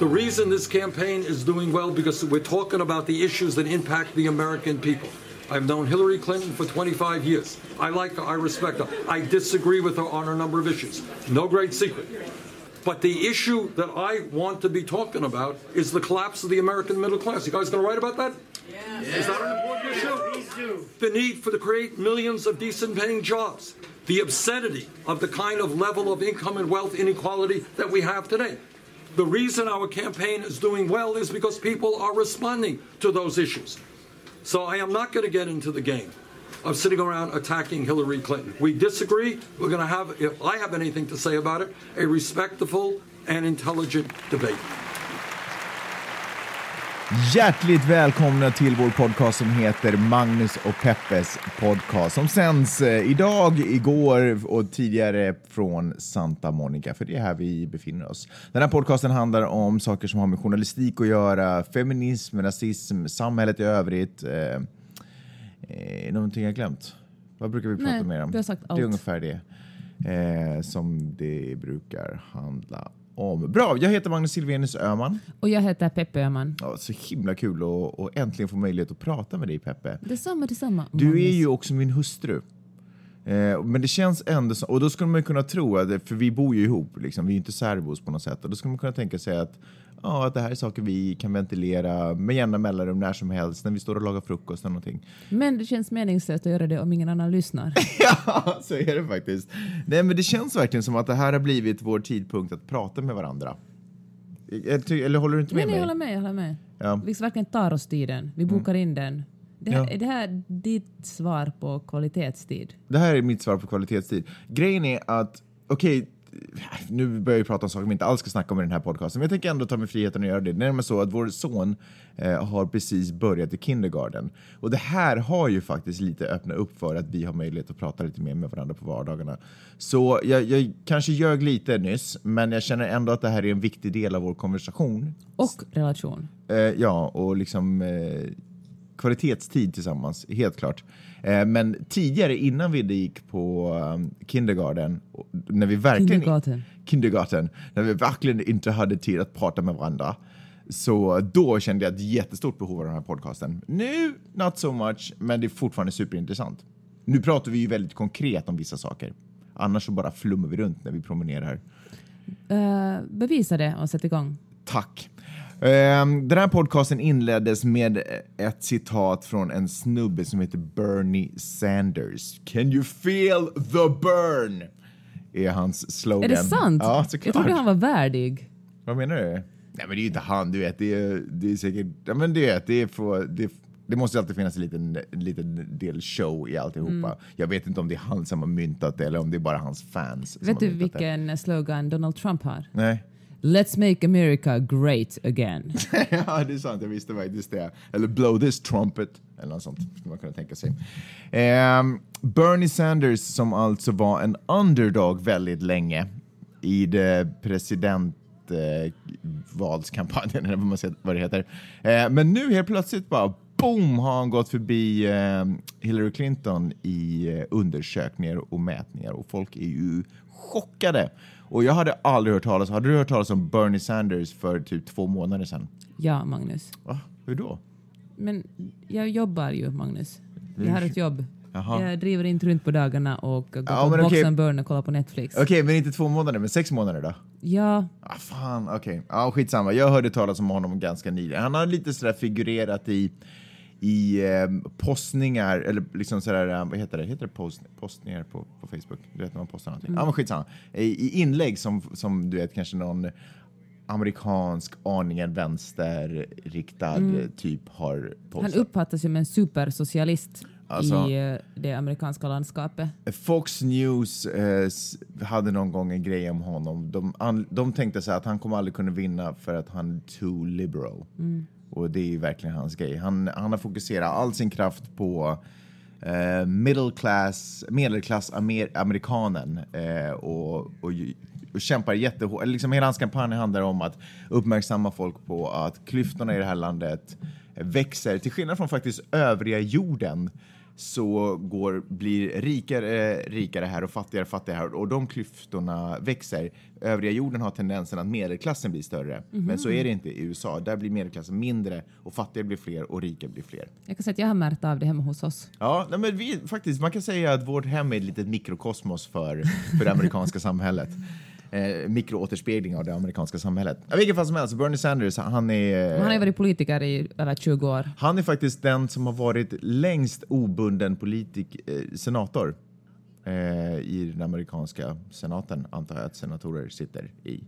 The reason this campaign is doing well because we're talking about the issues that impact the American people. I've known Hillary Clinton for 25 years. I like her, I respect her. I disagree with her on a number of issues. No great secret. But the issue that I want to be talking about is the collapse of the American middle class. You guys going to write about that? Yeah. Is that an important issue? The need for to create millions of decent paying jobs. The obscenity of the kind of level of income and wealth inequality that we have today. The reason our campaign is doing well is because people are responding to those issues. So I am not going to get into the game of sitting around attacking Hillary Clinton. We disagree. We're going to have, if I have anything to say about it, a respectful and intelligent debate. Hjärtligt välkomna till vår podcast som heter Magnus och Peppes podcast som sänds eh, idag, igår och tidigare från Santa Monica, för det är här vi befinner oss. Den här podcasten handlar om saker som har med journalistik att göra, feminism, rasism, samhället i övrigt. Eh, eh, någonting jag glömt? Vad brukar vi prata Nej, mer om? du har sagt Det är allt. ungefär det eh, som det brukar handla om. Bra, jag heter Magnus Silvenius Öhman. Och jag heter Peppe Öhman. Ja, så himla kul att äntligen få möjlighet att prata med dig Peppe. Detsamma, detsamma. Du är Magnus. ju också min hustru. Eh, men det känns ändå så, och då skulle man ju kunna tro, att, för vi bor ju ihop, liksom, vi är ju inte särbos på något sätt, och då skulle man kunna tänka sig att, ja, att det här är saker vi kan ventilera med jämna mellanrum när som helst, när vi står och lagar frukost eller någonting. Men det känns meningslöst att göra det om ingen annan lyssnar. ja, så är det faktiskt. Nej, men det känns verkligen som att det här har blivit vår tidpunkt att prata med varandra. Eller håller du inte med Nej, nej, jag mig? håller med. Jag håller med. Ja. Vi verkligen tar oss tiden. Vi bokar in den. Det här, Ja. Är det här ditt svar på kvalitetstid? Det här är mitt svar på kvalitetstid. Grejen är att, okej, nu börjar vi prata om saker vi inte alls ska snacka om i den här podcasten, men jag tänker ändå ta mig friheten att göra det. Det är nämligen så att vår son eh, har precis börjat i kindergarten. Och det här har ju faktiskt lite öppnat upp för att vi har möjlighet att prata lite mer med varandra på vardagarna. Så jag, jag kanske ljög lite nyss, men jag känner ändå att det här är en viktig del av vår konversation. Och relation. Eh, ja, och liksom eh, kvalitetstid tillsammans, helt klart. Eh, men tidigare, innan vi gick på um, kindergarten, när vi verkligen... Kindergarten. Kindergarten, när vi verkligen inte hade tid att prata med varandra. Så då kände jag ett jättestort behov av den här podcasten. Nu, not so much, men det är fortfarande superintressant. Nu pratar vi ju väldigt konkret om vissa saker. Annars så bara flummar vi runt när vi promenerar. Eh, bevisa det och sätt igång. Tack. Ehm, Den här podcasten inleddes med ett citat från en snubbe som heter Bernie Sanders. Can you feel the burn? Är hans slogan. Är det sant? Ja, såklart. jag trodde han var värdig. Vad menar du? Nej, men det är ju inte han, du vet. Det är, det är säkert... Ja, men du vet, det är för... Det, det måste ju alltid finnas en liten, en liten del show i alltihopa. Mm. Jag vet inte om det är han som har myntat det eller om det är bara hans fans. Vet du myntat det. vilken slogan Donald Trump har? Nej. Let's make America great again. ja, det är sant. Jag visste faktiskt det. Eller blow this trumpet. Eller något sånt skulle man kunna tänka sig. Um, Bernie Sanders som alltså var en underdog väldigt länge i det presidentvalskampanjen, eller vad, man säger, vad det heter. Eh, men nu helt plötsligt bara boom har han gått förbi eh, Hillary Clinton i eh, undersökningar och mätningar och folk är ju chockade. Och jag hade aldrig hört talas, hade du hört talas om Bernie Sanders för typ två månader sedan? Ja, Magnus. Va? Hur då? Men jag jobbar ju, Magnus. Jag har ett jobb. Jaha. Jag driver inte runt på dagarna och går Ja, på Box okej. and Burn och kollar på Netflix. Okej, men inte två månader, men sex månader då? Ja, Ah, fan, okej. Ja, skitsamma. Jag hörde talas om honom ganska nyligen. Han har lite sådär figurerat i, i eh, postningar, eller liksom sådär, eh, vad heter det? Heter det post, postningar på, på Facebook? Du vet när man postar någonting. Ja, men skitsamma. I, I inlägg som, som du vet kanske någon amerikansk, aningen vänsterriktad eh, typ har han postat. uppfattas som en supersocialist Alltså- i eh, det amerikanska landskapet. Fox News eh, hade någon gång en grej om honom. De, an, de tänkte så att han kommer aldrig kunna vinna för att han är too liberal. Och det är ju verkligen hans grej. Han, han har fokuserat all sin kraft på eh, middle class, medelklass amer, amerikanen eh, och, och, och kämpar jättehårt. Liksom hela hans kampanj handlar om att uppmärksamma folk på att klyftorna i det här landet växer till skillnad från faktiskt övriga jorden så går, blir rikare rikare här och fattigare fattigare här och de klyftorna växer. Övriga jorden har tendensen att medelklassen blir större, men så är det inte i USA. Där blir medelklassen mindre och fattiga blir fler och rika blir fler. Jag kan säga att jag har märkt av det hemma hos oss. Ja, nej, men vi, faktiskt, man kan säga att vårt hem är ett litet mikrokosmos för, för det amerikanska samhället. Eh, mikroåterspegling av det amerikanska samhället. I vilket fall som helst, Bernie Sanders, han är... Han har varit politiker i över 20 år. Han är faktiskt den som har varit längst obunden politik, eh, senator eh, i den amerikanska senaten, antar jag att senatorer sitter i.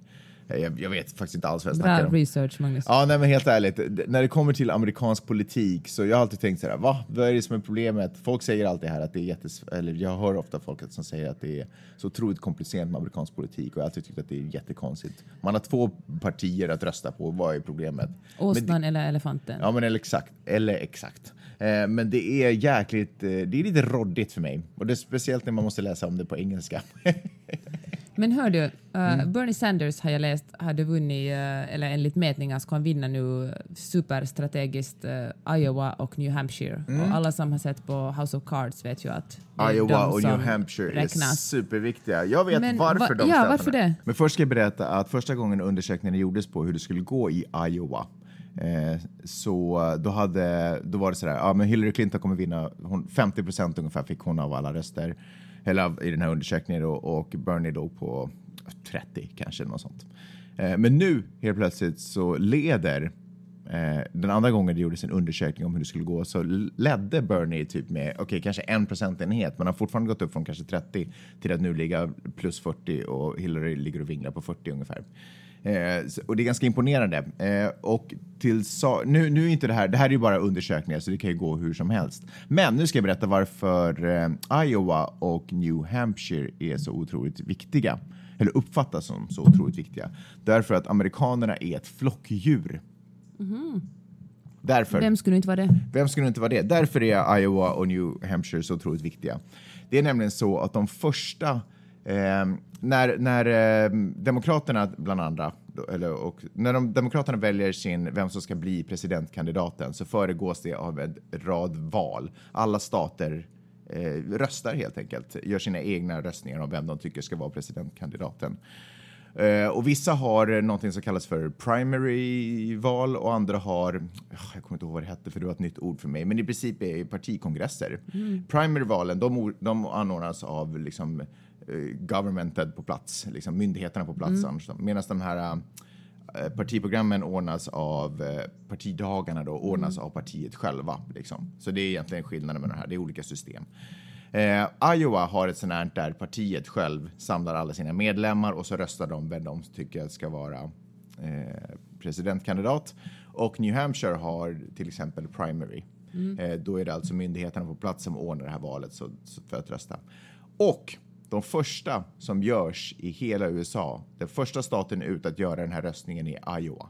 Eh, Jag, jag vet faktiskt inte alls vad jag snackar om. research, Magnus. Ja, nej, men helt ärligt, när det kommer till amerikansk politik så jag har alltid tänkt så här, va? Vad är det som är problemet? Folk säger alltid här att det är jättes... Eller jag hör ofta folk som säger att det är så otroligt komplicerat med amerikansk politik och jag har alltid tyckt att det är jättekonstigt. Man har två partier att rösta på, vad är problemet? Det- Åsnan eller elefanten. Ja, men eller exakt. Eller exakt. Eh, men det är jäkligt, eh, det är lite roddigt för mig. Och det är speciellt när man måste läsa om det på engelska. Men hör du, uh, Mm. Bernie Sanders har jag läst hade vunnit, uh, eller enligt mätningar ska han vinna nu superstrategiskt uh, Iowa och New Hampshire. Och alla som har sett på House of Cards vet ju att är Mm. Iowa och New Hampshire är räknas. superviktiga. Jag vet Men varför va- de ja, städerna. varför det? Men först ska jag berätta att första gången undersökningen gjordes på hur det skulle gå i Iowa eh, så då, hade, då var det sådär, ja men Hillary Clinton kommer vinna, hon, 50 procent ungefär fick hon av alla röster eller i den här undersökningen då, och Bernie låg på 30 kanske, något sånt. Eh, men nu helt plötsligt så leder Eh, den andra gången det gjordes en undersökning om hur det skulle gå så ledde Bernie typ med okej, kanske en procentenhet, men har fortfarande gått upp från kanske 30 till att nu ligga plus 40 och Hillary ligger och vinglar på 40 ungefär. Eh, och det är ganska imponerande. Eh, och till sa- nu, nu är inte det här, det här är ju bara undersökningar så det kan ju gå hur som helst. Men nu ska jag berätta varför eh, Iowa och New Hampshire är så otroligt viktiga. Eller uppfattas som så otroligt viktiga. Därför att amerikanerna är ett flockdjur. Därför. Vem skulle inte vara det? Vem skulle inte vara det? Därför är Iowa och New Hampshire så otroligt viktiga. Det är nämligen så att de första, eh, när, när eh, Demokraterna bland andra, eller, och, när de, Demokraterna väljer sin, vem som ska bli presidentkandidaten så föregås det av en rad val. Alla stater eh, röstar helt enkelt, gör sina egna röstningar om vem de tycker ska vara presidentkandidaten. Eh, och vissa har någonting som kallas för primary-val och andra har, ah, jag kommer inte ihåg vad det hette för det var ett nytt ord för mig, men i princip är partikongresser. Primary-valen, de, de anordnas av liksom, eh, governmented på plats, liksom myndigheterna på plats. då. Medan de här eh, partiprogrammen ordnas av eh, partidagarna då, ordnas av partiet själva. Liksom. Så det är egentligen skillnaden med de här, det är olika system. Eh, Iowa har ett sånt här där partiet själv samlar alla sina medlemmar och så röstar de vem de tycker ska vara eh, presidentkandidat. Och New Hampshire har till exempel primary. Eh, då är det alltså myndigheterna på plats som ordnar det här valet så, så för att rösta. Och de första som görs i hela USA, den första staten ut att göra den här röstningen är Iowa.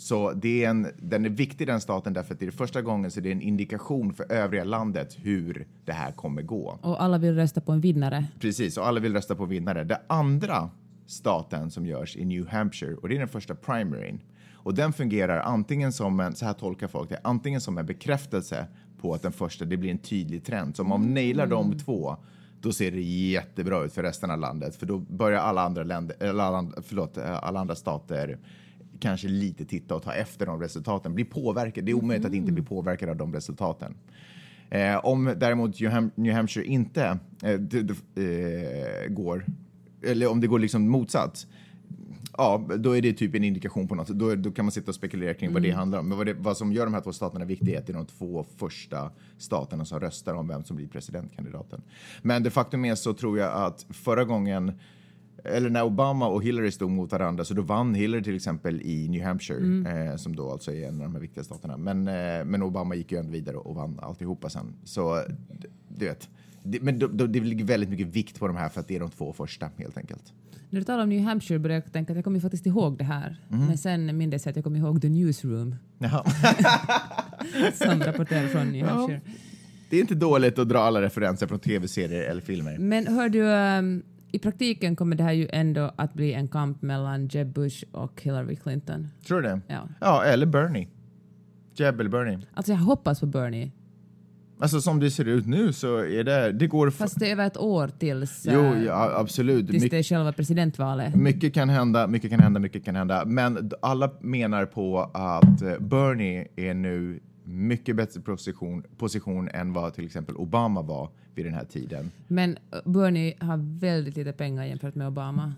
Så det är en, den är viktig den staten därför att det är första gången så det är en indikation för övriga landet hur det här kommer gå. Och alla vill rösta på en vinnare. Precis, och alla vill rösta på vinnare. Det andra staten som görs i New Hampshire och det är den första primaryn. Och den fungerar antingen som en, så här tolkar folk det, antingen som en bekräftelse på att den första, det blir en tydlig trend. Så om man nailar de två, då ser det jättebra ut för resten av landet. För då börjar alla andra länder, eller alla, förlåt, alla andra stater kanske lite titta och ta efter de resultaten. Bli påverkade. Det är omöjligt att inte bli påverkad av de resultaten. Eh, om däremot New, Ham- New Hampshire inte eh, d- d- eh, går, eller om det går liksom motsatt, ja, då är det typ en indikation på något. Då, då kan man sitta och spekulera kring vad det handlar om. Men vad, det, vad som gör de här två staterna viktiga är att det är de två första staterna som röstar om vem som blir presidentkandidaten. Men det faktum är så tror jag att förra gången eller när Obama och Hillary stod mot varandra så då vann Hillary till exempel i New Hampshire eh, som då alltså är en av de här viktiga staterna. Men, eh, men Obama gick ju ändå vidare och vann alltihopa sen. Så du vet, det, men då, då, det ligger väldigt mycket vikt på de här för att det är de två första helt enkelt. När du talar om New Hampshire började jag tänka att jag kommer faktiskt ihåg det här. Mm. Men sen mindes jag att jag kommer ihåg The Newsroom Jaha. som rapporterar från New Hampshire. Det är inte dåligt att dra alla referenser från tv-serier eller filmer. Men hör du, ehm, i praktiken kommer det här ju ändå att bli en kamp mellan Jeb Bush och Hillary Clinton. Tror du det? Ja. Ja, eller Bernie. Jeb eller Bernie. Alltså jag hoppas på Bernie. Alltså som det ser ut nu så är det, det går... Fast det är över ett år tills, Jo, eh, ja, absolut. tills My, det är själva presidentvalet. mycket kan hända, mycket kan hända, mycket kan hända. Men alla menar på att eh, Bernie är nu mycket bättre position, position än vad till exempel Obama var vid den här tiden. Men eh, Bernie har väldigt lite pengar jämfört med Obama.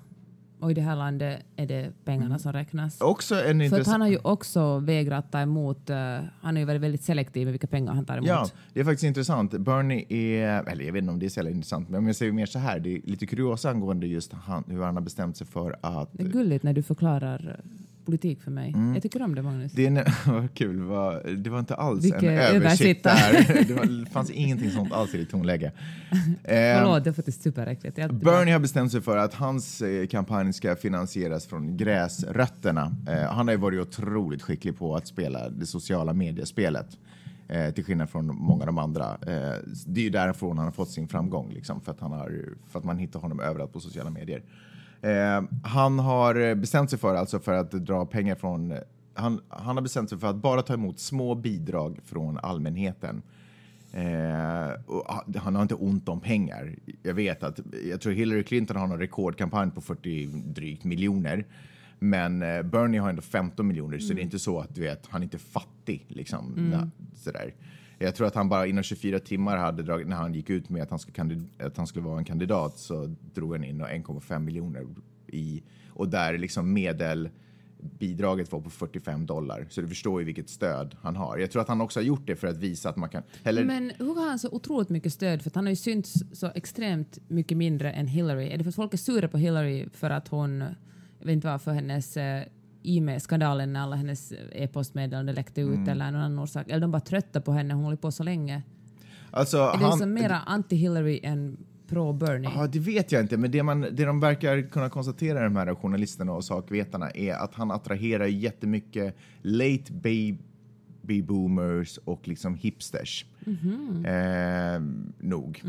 Och i det här landet är det pengarna som räknas. Också en För att han har ju också vägrat ta emot, eh, han är ju väldigt, väldigt selektiv med vilka pengar han tar emot. Ja, det är faktiskt intressant. Bernie är, eller jag vet inte om det är så jävla intressant, men om jag säger mer så här, det är lite kuriosa angående just han, hur han har bestämt sig för att... Det är gulligt när du förklarar politik för mig. Jag tycker om det Magnus. Det, är, vad kul, det var, det var inte alls Vilken en översittare. Det, var, fanns ingenting sånt alls i ditt tonläge. Eh, Förlåt, det är faktiskt superäckligt. Bernie har bestämt sig för att hans eh, kampanj ska finansieras från gräsrötterna. Eh, han har ju varit otroligt skicklig på att spela det sociala mediespelet. Eh, till skillnad från många av de andra. Eh, det är ju därifrån han har fått sin framgång, liksom, för, att han har, för att man hittar honom överallt på sociala medier. Eh, han har bestämt sig för, alltså för att dra pengar från... Han, han har bestämt sig för att bara ta emot små bidrag från allmänheten. Eh, han- har inte ont om pengar. Jag vet att jag tror Hillary Clinton har en rekordkampanj på 40 drygt miljoner. Men eh, Bernie har ändå 15 miljoner, så det är inte så att du vet, han är inte fattig. Liksom, na, sådär. Jag tror att han bara inom 24 timmar hade dragit, när han gick ut med att han skulle, kandid- att han skulle vara en kandidat så drog han in 1,5 miljoner i och där liksom medel bidraget var på 45 dollar. Så du förstår ju vilket stöd han har. Jag tror att han också har gjort det för att visa att man kan... Eller, Men hur har han så otroligt mycket stöd? För att han har ju synts så extremt mycket mindre än Hillary. Är det för att folk är sura på Hillary för att hon, jag vet inte vad, för eh, hennes eh, e-mail-skandalen när alla hennes e-postmeddelanden läckte ut Mm. eller någon annan orsak? Eller de bara trötta på henne, hon håller på så länge. alltså, Är det han, som mera anti-Hillary än pro-Bernie? Ja, det vet jag inte, men det, man, det de verkar kunna konstatera, de här journalisterna och sakvetarna, är att han attraherar jättemycket late baby boomers och liksom hipsters. Eh, nog.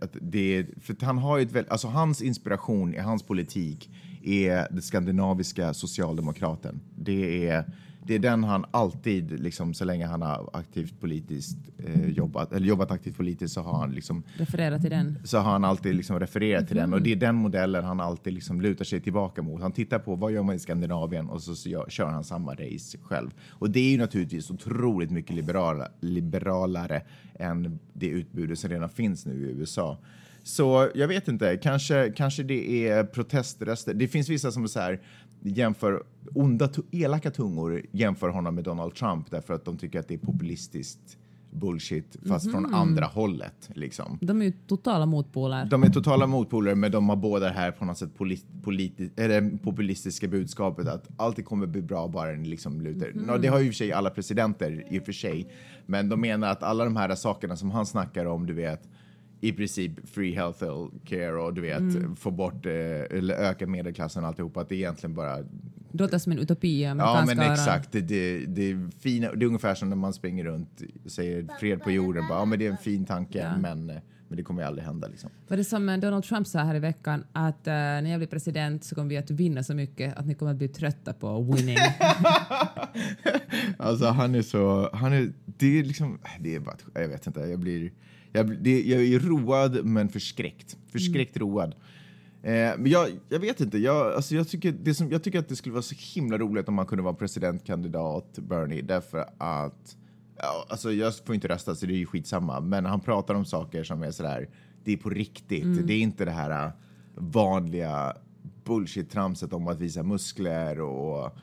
Att det, för han har ju ett väl, alltså hans inspiration i hans politik är den skandinaviska socialdemokraten. Det är, det är den han alltid, liksom, så länge han har aktivt politiskt eh, jobbat, eller jobbat aktivt politiskt så har han liksom Referera till den. så har han alltid liksom refererat till den och det är den modellen han alltid liksom lutar sig tillbaka mot. Han tittar på vad gör man i Skandinavien och så, så gör, kör han samma race själv. Och det är ju naturligtvis otroligt mycket liberala, liberalare än det utbudet som redan finns nu i USA. Så jag vet inte, kanske, kanske det är proteströster. Det finns vissa som så här, jämför onda, elaka tungor jämför honom med Donald Trump därför att de tycker att det är populistiskt bullshit fast från andra hållet. Liksom. De är ju totala motpoler. De är totala motpoler, men de har båda det här på något sätt polit, politi, eller populistiska budskapet att allting kommer bli bra bara ni liksom lutar. Nå, det har ju i och för sig alla presidenter i och för sig, men de menar att alla de här sakerna som han snackar om, du vet, i princip free health care och du vet, få bort eh, eller öka medelklassen och alltihopa, att det är egentligen bara Det låter som en utopi Ja, men exakt. Det, det, det, är fina, det är ungefär som när man springer runt och säger fred på jorden. Bara, ja, men det är en fin tanke, Ja. men, eh, men det kommer ju aldrig hända. Liksom. Var det som eh, Donald Trump sa här i veckan att eh, när jag blir president så kommer vi att vinna så mycket att ni kommer att bli trötta på winning. Alltså han är så, han är, det är liksom, det är bara, jag vet inte, jag blir, jag, det, jag är road men förskräckt. Förskräckt road. Eh, men jag, jag vet inte, jag, alltså jag, tycker det som, jag tycker att det skulle vara så himla roligt om man kunde vara presidentkandidat, Bernie, därför att, ja, alltså jag får inte rösta så det är ju skitsamma, men han pratar om saker som är sådär, det är på riktigt, det är inte det här äh, vanliga bullshit-tramset om att visa muskler och,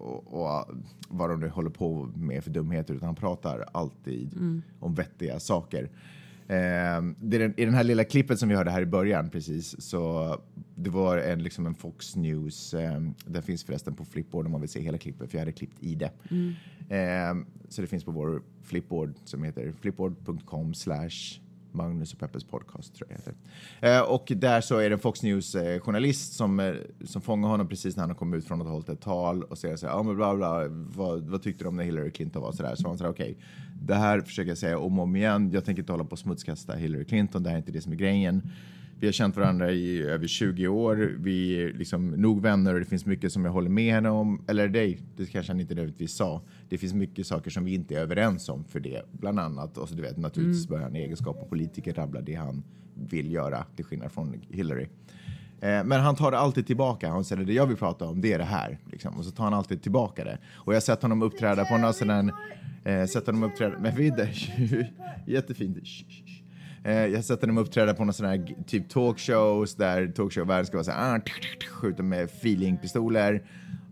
och, och vad de nu håller på med för dumheter, utan han pratar alltid om vettiga saker. Eh, det är den, I den här lilla klippet som vi hörde här i början precis, så det var en, liksom en Fox News, eh, den finns förresten på Flipboard om man vill se hela klippet, för jag hade klippt i det. Eh, så det finns på vår Flipboard som heter flipboard.com slash Magnus och Peppes podcast tror jag det heter. Eh, och där så är det en Fox News-journalist som, eh, som fångar honom precis när han har kommit ut från att ha hållit ett tal och säger så här, ja men bla bla, vad, vad tyckte du om när Hillary Clinton var så där? Så han säger okej, det här försöker jag säga om och om igen, jag tänker inte hålla på och smutskasta Hillary Clinton, det här är inte det som är grejen. Vi har känt varandra i över 20 år. Vi är liksom nog vänner och det finns mycket som jag håller med henne om. Eller dig, det kanske han inte nödvändigtvis sa. Det finns mycket saker som vi inte är överens om för det. Bland annat, och så du vet, naturligtvis börjar han i egenskap av politiker rabbla det han vill göra, till skillnad från Hillary. Eh, Men han tar det alltid tillbaka. Han säger det jag vill prata om det är det här. Liksom. Och så tar han alltid tillbaka det. Och jag har sett honom uppträda på sån här... Eh, sett honom uppträda... Men. Jättefint. Shh, shh, shh. Eh, jag har sett honom uppträda på någon sån här typ talkshows där talkshowvärlden ska vara så här, ah, skjuta med feelingpistoler.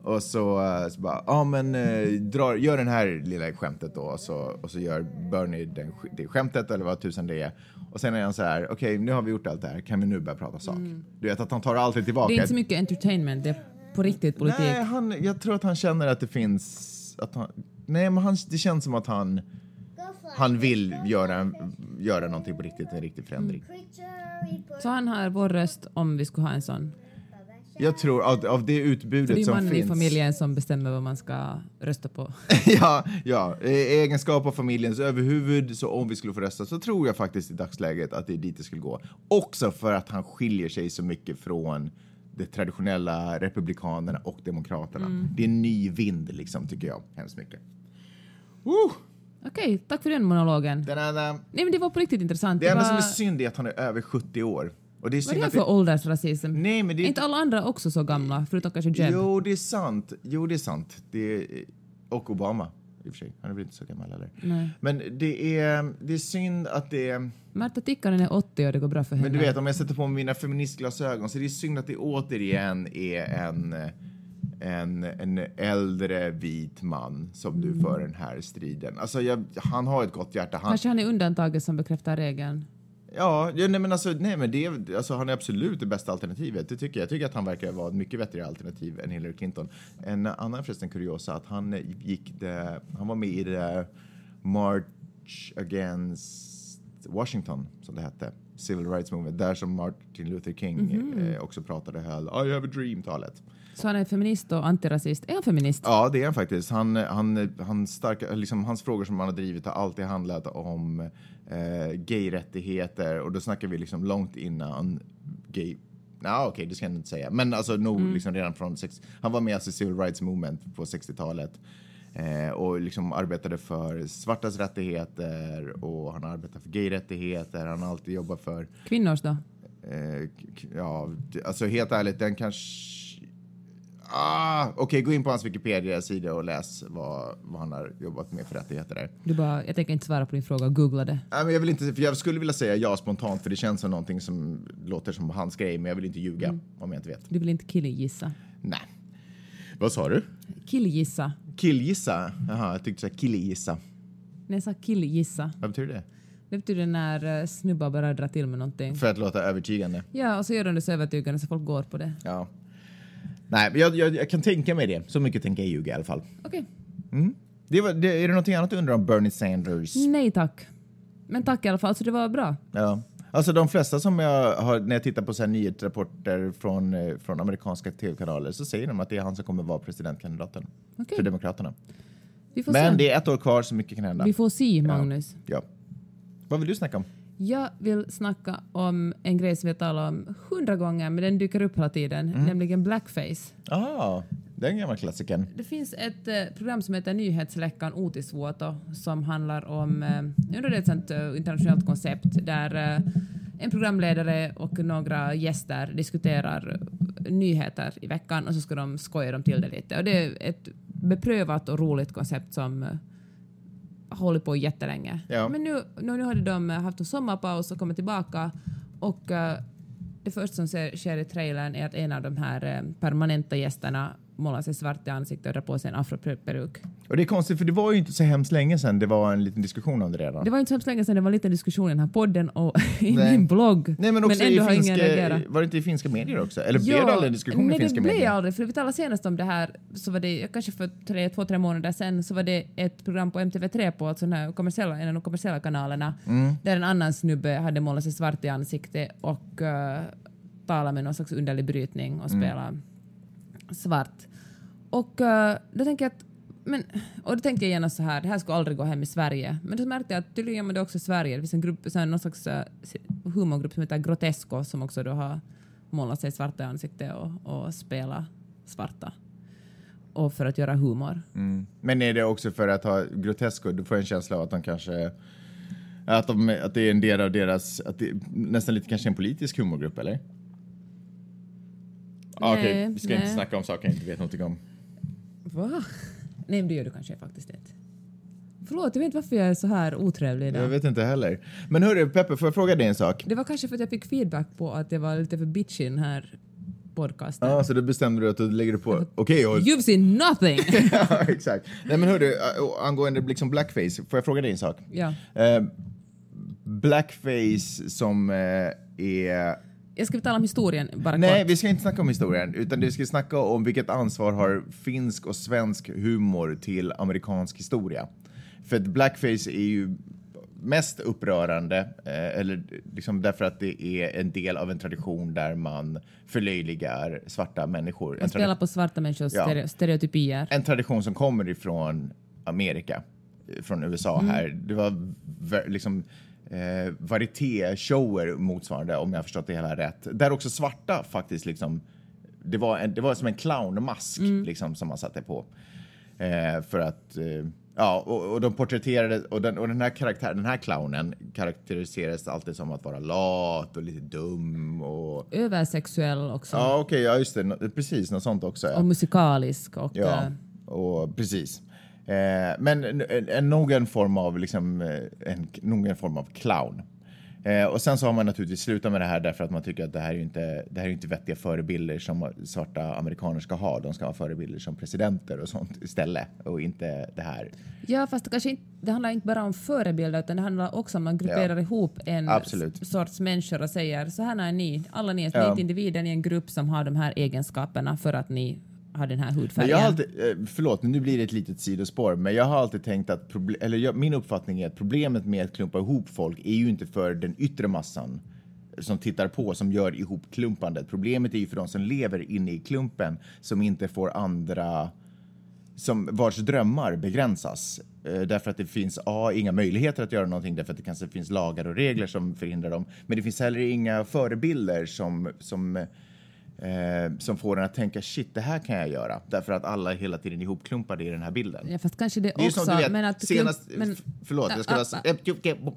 Och så, eh, så bara, ja men eh, drar, gör den här lilla skämtet då. Och så, och så gör Bernie den, det skämtet eller vad tusan det är. Och sen är han så här, okej nu har vi gjort allt det här, kan vi nu börja prata sak? Du vet att han tar alltid tillbaka. Det är inte så mycket entertainment, det är på riktigt politik. Nej, han, jag tror att han känner att det finns... Att han, nej, men han, det känns som att han, han vill göra, göra någonting på riktigt, en riktig förändring. Så han har vår röst om vi skulle ha en sån. Jag tror av, av det För det utbudet är som mannen i finns... familjen som bestämmer vad man ska rösta på. ja, ja, egenskap av familjens överhuvud, så om vi skulle få rösta så tror jag faktiskt i dagsläget att det är dit det skulle gå. Också för att han skiljer sig så mycket från de traditionella republikanerna och demokraterna. Det är en ny vind liksom, tycker jag, hemskt mycket. Woo! Okej, tack för den monologen. Den enda, Nej men det var på riktigt intressant. det enda som var... är synd är att han är över 70 år. Och det är Vad är det för åldersrasism? Nej, men det Är är inte alla andra också så gamla? Förutom kanske Jeb. Jo, det är sant. Jo, det är sant. Det är... Och Obama, i och för sig. Han är väl inte så gammal heller. Nej. Men det är, det är synd att det är... Märta Tikkanen är 80 och det går bra för henne. Men du vet, om jag sätter på mig mina feministglasögon så är det synd att det återigen är en, en, en äldre vit man som du för den här striden. Alltså, jag, han har ett gott hjärta. Han, Kanske han är undantaget som bekräftar regeln. Ja, nej, men alltså, nej, men det, alltså, han är absolut det bästa alternativet. Det tycker jag. jag tycker att han verkar vara ett mycket bättre alternativ än Hillary Clinton. En annan förresten kuriosa att han gick det, han var med i det March Against Washington, som det hette. Civil Rights Movement, där som Martin Luther King eh, också pratade höll I have a dream-talet. Så han är feminist och antirasist. Är han feminist? Ja, det är han faktiskt. Han, han, han starka, liksom, hans frågor som han har drivit har alltid handlat om eh, gayrättigheter och då snackar vi liksom långt innan gay... Nej, okej, det ska jag inte säga. Men alltså nog liksom redan från... Sex, han var med alltså, i Civil Rights Movement på 60-talet eh, och liksom arbetade för svartas rättigheter och han arbetar för gayrättigheter. Han har alltid jobbat för... Kvinnors då? Eh, ja, alltså helt ärligt, den kanske... Ah, Okej, gå in på hans Wikipedia-sida och läs vad, vad han har jobbat med för rättigheter där. Du bara, jag tänker inte svara på din fråga, googla det. Nej, men jag, vill inte, för jag skulle vilja säga ja spontant, för det känns som någonting som låter som hans grej, men jag vill inte ljuga om jag inte vet. Du vill inte killgissa. Nej. Vad sa du? Killgissa. Killgissa? Jaha, jag tyckte så här killgissa. När jag sa killgissa, Vad betyder det? det betyder när eh, snubbar bara drar till med någonting. För att låta övertygande. Ja, och så gör de det så övertygande så folk går på det. Ja. Nej, men jag, jag, jag kan tänka mig det. Så mycket tänker jag ljuga i alla fall. Okej. Det var, det, är det någonting annat du undrar om Bernie Sanders? Nej tack. Men tack i alla fall, så det var bra. Ja. Alltså de flesta som jag har, när jag tittar på så här nyhetsrapporter från, eh, från amerikanska tv-kanaler så säger de att det är han som kommer vara presidentkandidaten Okej. för Demokraterna. Men se. det är ett år kvar så mycket kan hända. Vi får se, Magnus. Ja. Vad vill du snacka om? Jag vill snacka om en grej som vi har talat om hundra gånger, men den dyker upp hela tiden, Mm. nämligen blackface. Ah, den gamla klassikern. Det finns ett eh, program som heter Nyhetsläckan Uutisvuoto som handlar om, eh, det är ett sånt eh, internationellt koncept där eh, en programledare och några gäster diskuterar nyheter i veckan och så ska de skoja dem till det lite. Och det är ett beprövat och roligt koncept som eh, hållit på jättelänge. Ja. Men nu, nu, nu hade de eh, haft en sommarpaus och kommit tillbaka och eh, det första som sker i trailern är att en av de här eh, permanenta gästerna målar sig svart i ansiktet och drar på sig en afroperuk. Och det är konstigt för det var ju inte så hemskt länge sedan det var en liten diskussion om det redan. Det var inte så hemskt länge sedan det var en liten diskussion i den här podden och i Nej. min blogg. Nej men också ändå i finska, var det inte i finska medier också? Eller blev det aldrig en diskussion nej, i finska det blev medier? aldrig. För vi talade senast om det här, så var det kanske för tre, två, tre månader sedan, så var det ett program på MTV3 på alltså den här kommersiella, en av de kommersiella kanalerna, Mm. där en annan snubbe hade målat sig svart i ansiktet och uh, talade med någon slags underlig brytning och Mm svart. Och uh, då tänker jag att men, och då tänkte jag genast så här, det här skulle aldrig gå hem i Sverige. Men då märkte jag att tydligen gör man det också i Sverige. Det finns en grupp, så här, någon slags uh, humorgrupp som heter Grotesco som också då har målat sig svarta i ansiktet och, och spela svarta. Och för att göra humor. Mm. Men är det också för att ha Grotesco, du får en känsla av att de kanske att, de, att det är en del av deras, att det, nästan lite kanske en politisk humorgrupp eller? Ah, Okej, Nej, vi ska nej. inte snacka om saker jag inte vet någonting om. Va? Nej, men det gör du kanske faktiskt inte. Förlåt, jag vet inte varför jag är så här otrevlig idag. Jag vet inte heller. Men hörru Peppe, får jag fråga dig en sak? Det var kanske för att jag fick feedback på att det var lite för bitchy i den här podcasten. Ja, så då bestämde du att du lägger det på... Okej, och... You've seen nothing! ja, exakt. Nej men hörru, angående liksom blackface, får jag fråga dig en sak? ja. Eh, blackface som eh, är... Jag ska tala om historien bara Nej, kort. vi ska inte snacka om historien, utan vi ska snacka om vilket ansvar har finsk och svensk humor till amerikansk historia. För att blackface är ju mest upprörande, eh, eller liksom därför att det är en del av en tradition där man förlöjligar svarta människor. Man spelar på svarta människors Ja. stereo- stereotypier. en tradition som kommer ifrån Amerika, eh, från USA Mm. här. Det var liksom eh, varieté-shower motsvarande, om jag har förstått det hela rätt. Där också svarta faktiskt liksom, det var, en, det var som en clownmask Mm. liksom som man satte på. Eh, för att, eh, ja, och, och de porträtterade, och den, och den här karaktären, den här clownen karaktäriserades alltid som att vara lat och lite dum och Översexuell också. Ja, okej, ja just det, precis, något sånt också. Ja. Och musikalisk. Och, Ja, eh, och precis. Eh, men en, en, nog en form av liksom, eh, en, nog en form av clown. Eh, och sen så har man naturligtvis slutat med det här därför att man tycker att det här är ju inte, det här är inte vettiga förebilder som svarta amerikaner ska ha. De ska ha förebilder som presidenter och sånt istället och inte det här. Ja, fast det, kanske inte, det handlar inte bara om förebilder utan det handlar också om att man grupperar Ja. ihop en Absolut. sorts människor och säger så här är ni, alla ni, Ja. ni är individer, ni är en grupp som har de här egenskaperna för att ni har den här Men jag har alltid, eh, förlåt, nu blir det ett litet sidospår, men jag har alltid tänkt att, problem, eller jag, min uppfattning är att problemet med att klumpa ihop folk är ju inte för den yttre massan som tittar på, som gör ihopklumpandet. Problemet är ju för de som lever inne i klumpen, som inte får andra som vars drömmar begränsas. Eh, därför att det finns A, inga möjligheter att göra någonting därför att det kanske finns lagar och regler som förhindrar dem. Men det finns heller inga förebilder som, som eh, som får en att tänka shit, det här kan jag göra. Därför att alla är hela tiden ihopklumpade i den här bilden. Ja, fast kanske det, Det också, som vet, men att senast... men, f- förlåt, jag vara... ah, Uh,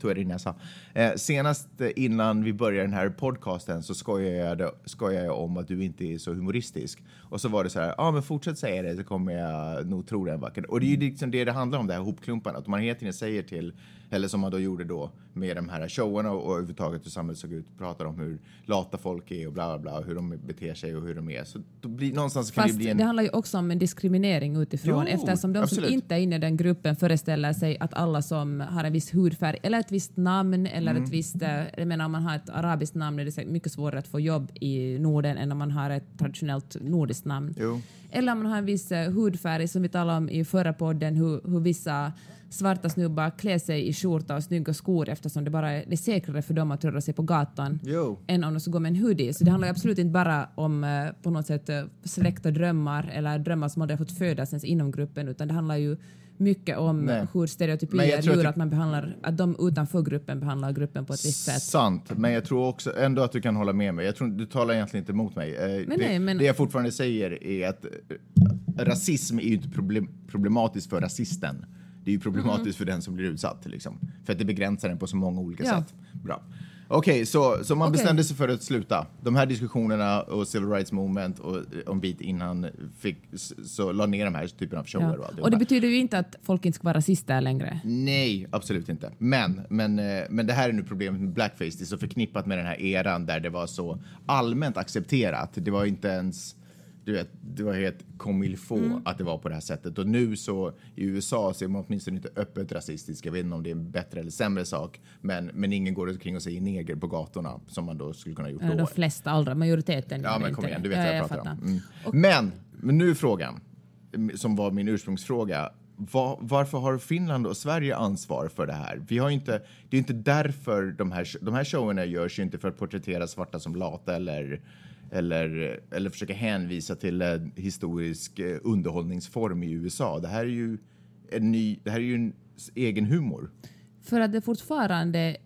tog jag det innan jag sa. Eh, senast innan vi började den här podcasten så skojade jag, skojade jag om att du inte är så humoristisk. Och så var det så här, ja ah, men fortsätt säga det så kommer jag nog tro det en vacker Och det är ju liksom det det handlar om, det här hopklumpandet. Att man hela tiden säger till, eller som man då gjorde då med de här showerna och, och överhuvudtaget hur samhället såg ut, pratar om hur lata folk är och bla bla bla, och hur de beter sig och hur de är. Så då blir, någonstans kan Fast det bli en... det handlar ju också om en diskriminering utifrån Jo, eftersom de absolut. som inte är inne i den gruppen föreställer sig att alla som har en viss hudfärg eller ett visst namn eller Mm. ett visst, eh, jag menar om man har ett arabiskt namn är det mycket svårare att få jobb i Norden än om man har ett traditionellt nordiskt namn. Jo. Eller om man har en viss eh, hudfärg som vi talade om i förra podden hur, hur vissa svarta snubbar klär sig i skjorta och snygga skor eftersom det bara är, det är säkrare för dem att röra sig på gatan Jo. än om de ska gå med en hoodie. Så det handlar absolut inte bara om eh, på något sätt eh, släkt och drömmar eller drömmar som aldrig har fått födas ens inom gruppen utan det handlar ju mycket om Nej. hur Men stereotypier att gör det- att man behandlar, att de utanför gruppen behandlar gruppen på ett visst sätt. Sant, men jag tror också ändå att du kan hålla med mig. Jag tror, du talar egentligen inte emot mig. Eh, det, nej, men- det jag fortfarande säger är att rasism är ju inte problem, problematiskt för rasisten. Det är ju problematiskt för den som blir utsatt. Liksom. För att det begränsar den på så många olika Ja. sätt. Bra. Okej, så, så man Okej. bestämde sig för att sluta. De här diskussionerna och Civil Rights Movement och eh, om bit innan fick, så la ner de här typen av shower Ja. och. Och det betyder ju inte att folk inte ska vara rasister längre. Nej, absolut inte. Men, men, eh, men det här är nu problemet med blackface. Det är så förknippat med den här eran där det var så allmänt accepterat. Det var inte ens, du vet, det var helt faut Mm. att det var på det här sättet. Och nu så i USA så är man åtminstone inte öppet rasistisk. Jag vet inte om det är en bättre eller sämre sak. Men, men ingen går omkring och säger neger på gatorna som man då skulle kunna gjort Eh, då. De flesta, aldrig, majoriteten Ja, men kom igen, du vet ja, vad jag, jag pratar om. Mm. Men, men nu frågan, mm, som var min ursprungsfråga. Va- varför har Finland och Sverige ansvar för det här? Vi har ju inte, det är inte därför de här, de här showerna görs ju inte för att porträttera svarta som lata eller, eller, eller försöka hänvisa till en historisk eh, underhållningsform i USA. Det här är ju en ny, det här är ju en egen humor. För att det fortfarande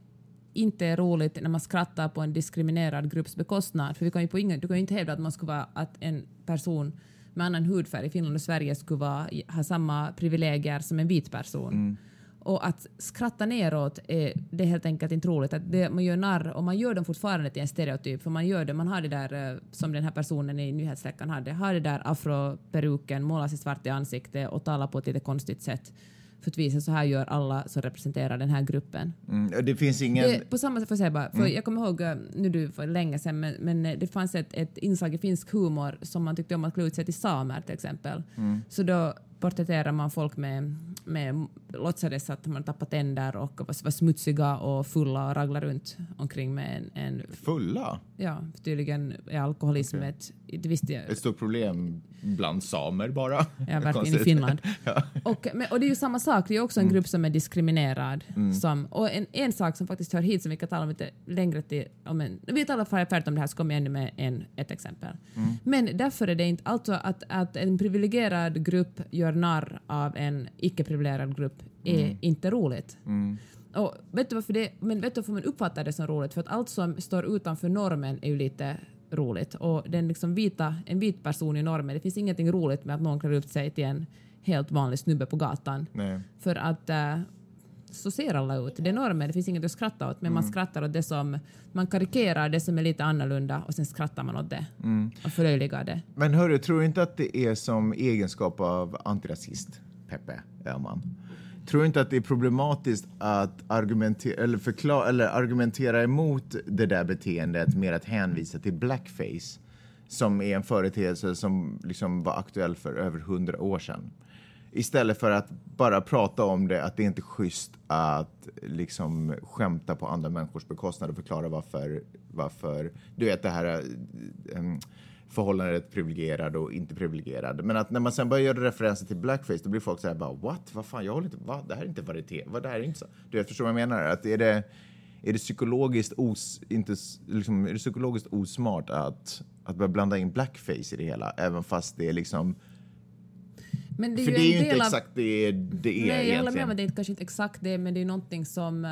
inte är roligt när man skrattar på en diskriminerad grupps bekostnad. För vi kan ju på ingen, du kan ju inte hävda att man skulle vara att en person med annan hudfärg i Finland och Sverige skulle vara, ha samma privilegier som en vit person. Mm. Och att skratta neråt är, det är helt enkelt inte roligt. Att det, man gör narr, och man gör dem fortfarande till en stereotyp, för man gör det, man har det där eh, som den här personen i nyhetsläckan hade, har det där afroperuken, målar sig svart i ansiktet och talar på ett lite konstigt sätt för att visa så här gör alla som representerar den här gruppen. Mm, det finns ingen... Det, på samma sätt, får jag säga bara, för jag kommer ihåg, eh, nu du för länge sedan, men, men eh, det fanns ett, ett inslag i finsk humor som man tyckte om att klä ut sig till samer till exempel. Så då porträtterar man folk med, med låtsades att man tappar tänder och var, var smutsiga och fulla och raglar runt omkring med en, en Fulla? ja, tydligen är alkoholism Okej. ett, det visste jag, Ett stort problem bland samer bara. ja, verkligen i. Finland. Ja. Och, men, och det är ju samma sak, det är också en Mm. grupp som är diskriminerad. Som, och en, en sak som faktiskt hör hit som vi kan tala om lite längre till, om en, vi talar färdigt om det här så kommer jag ännu med en, ett exempel. Mm. Men därför är det inte, alltså att, att en privilegierad grupp gör narr av en icke-privilegierad grupp är Mm. inte roligt. Och vet du varför det, men vet du varför man uppfattar det som roligt? För att allt som står utanför normen är ju lite roligt. Och den liksom vita, en vit person i normen, det finns ingenting roligt med att någon klär upp sig till en helt vanlig snubbe på gatan. Nej. För att eh, så ser alla ut. Det är normen, det finns inget att skratta åt, men man skrattar åt det som... Man karikerar det som är lite annorlunda och sen skrattar man åt det och förlöjligar det. Men hörru, tror du inte att det är som egenskap av antirasist, Peppe Öhman? Tror du inte att det är problematiskt att argumentera, eller förklara, eller argumentera emot det där beteendet med att hänvisa till blackface som är en företeelse som liksom var aktuell för över hundra år sedan? Istället för att bara prata om det, att det inte är schysst att liksom skämta på andra människors bekostnad och förklara varför, varför du vet det här um, förhållandet privilegierad och inte privilegierad. Men att när man sen börjar göra referenser till blackface då blir folk så här bara what? Vad fan, jag håller inte, vad? Det här är inte varieté, vad det här är inte så. Du vet, förstår vad jag menar? Att är det, är det psykologiskt os, inte, liksom, är det psykologiskt osmart att, att börja blanda in blackface i det hela, även fast det är liksom Men det är för ju det är ju inte av- exakt det det är Nej, jag håller med om att det är kanske inte exakt det, men det är någonting som... eh,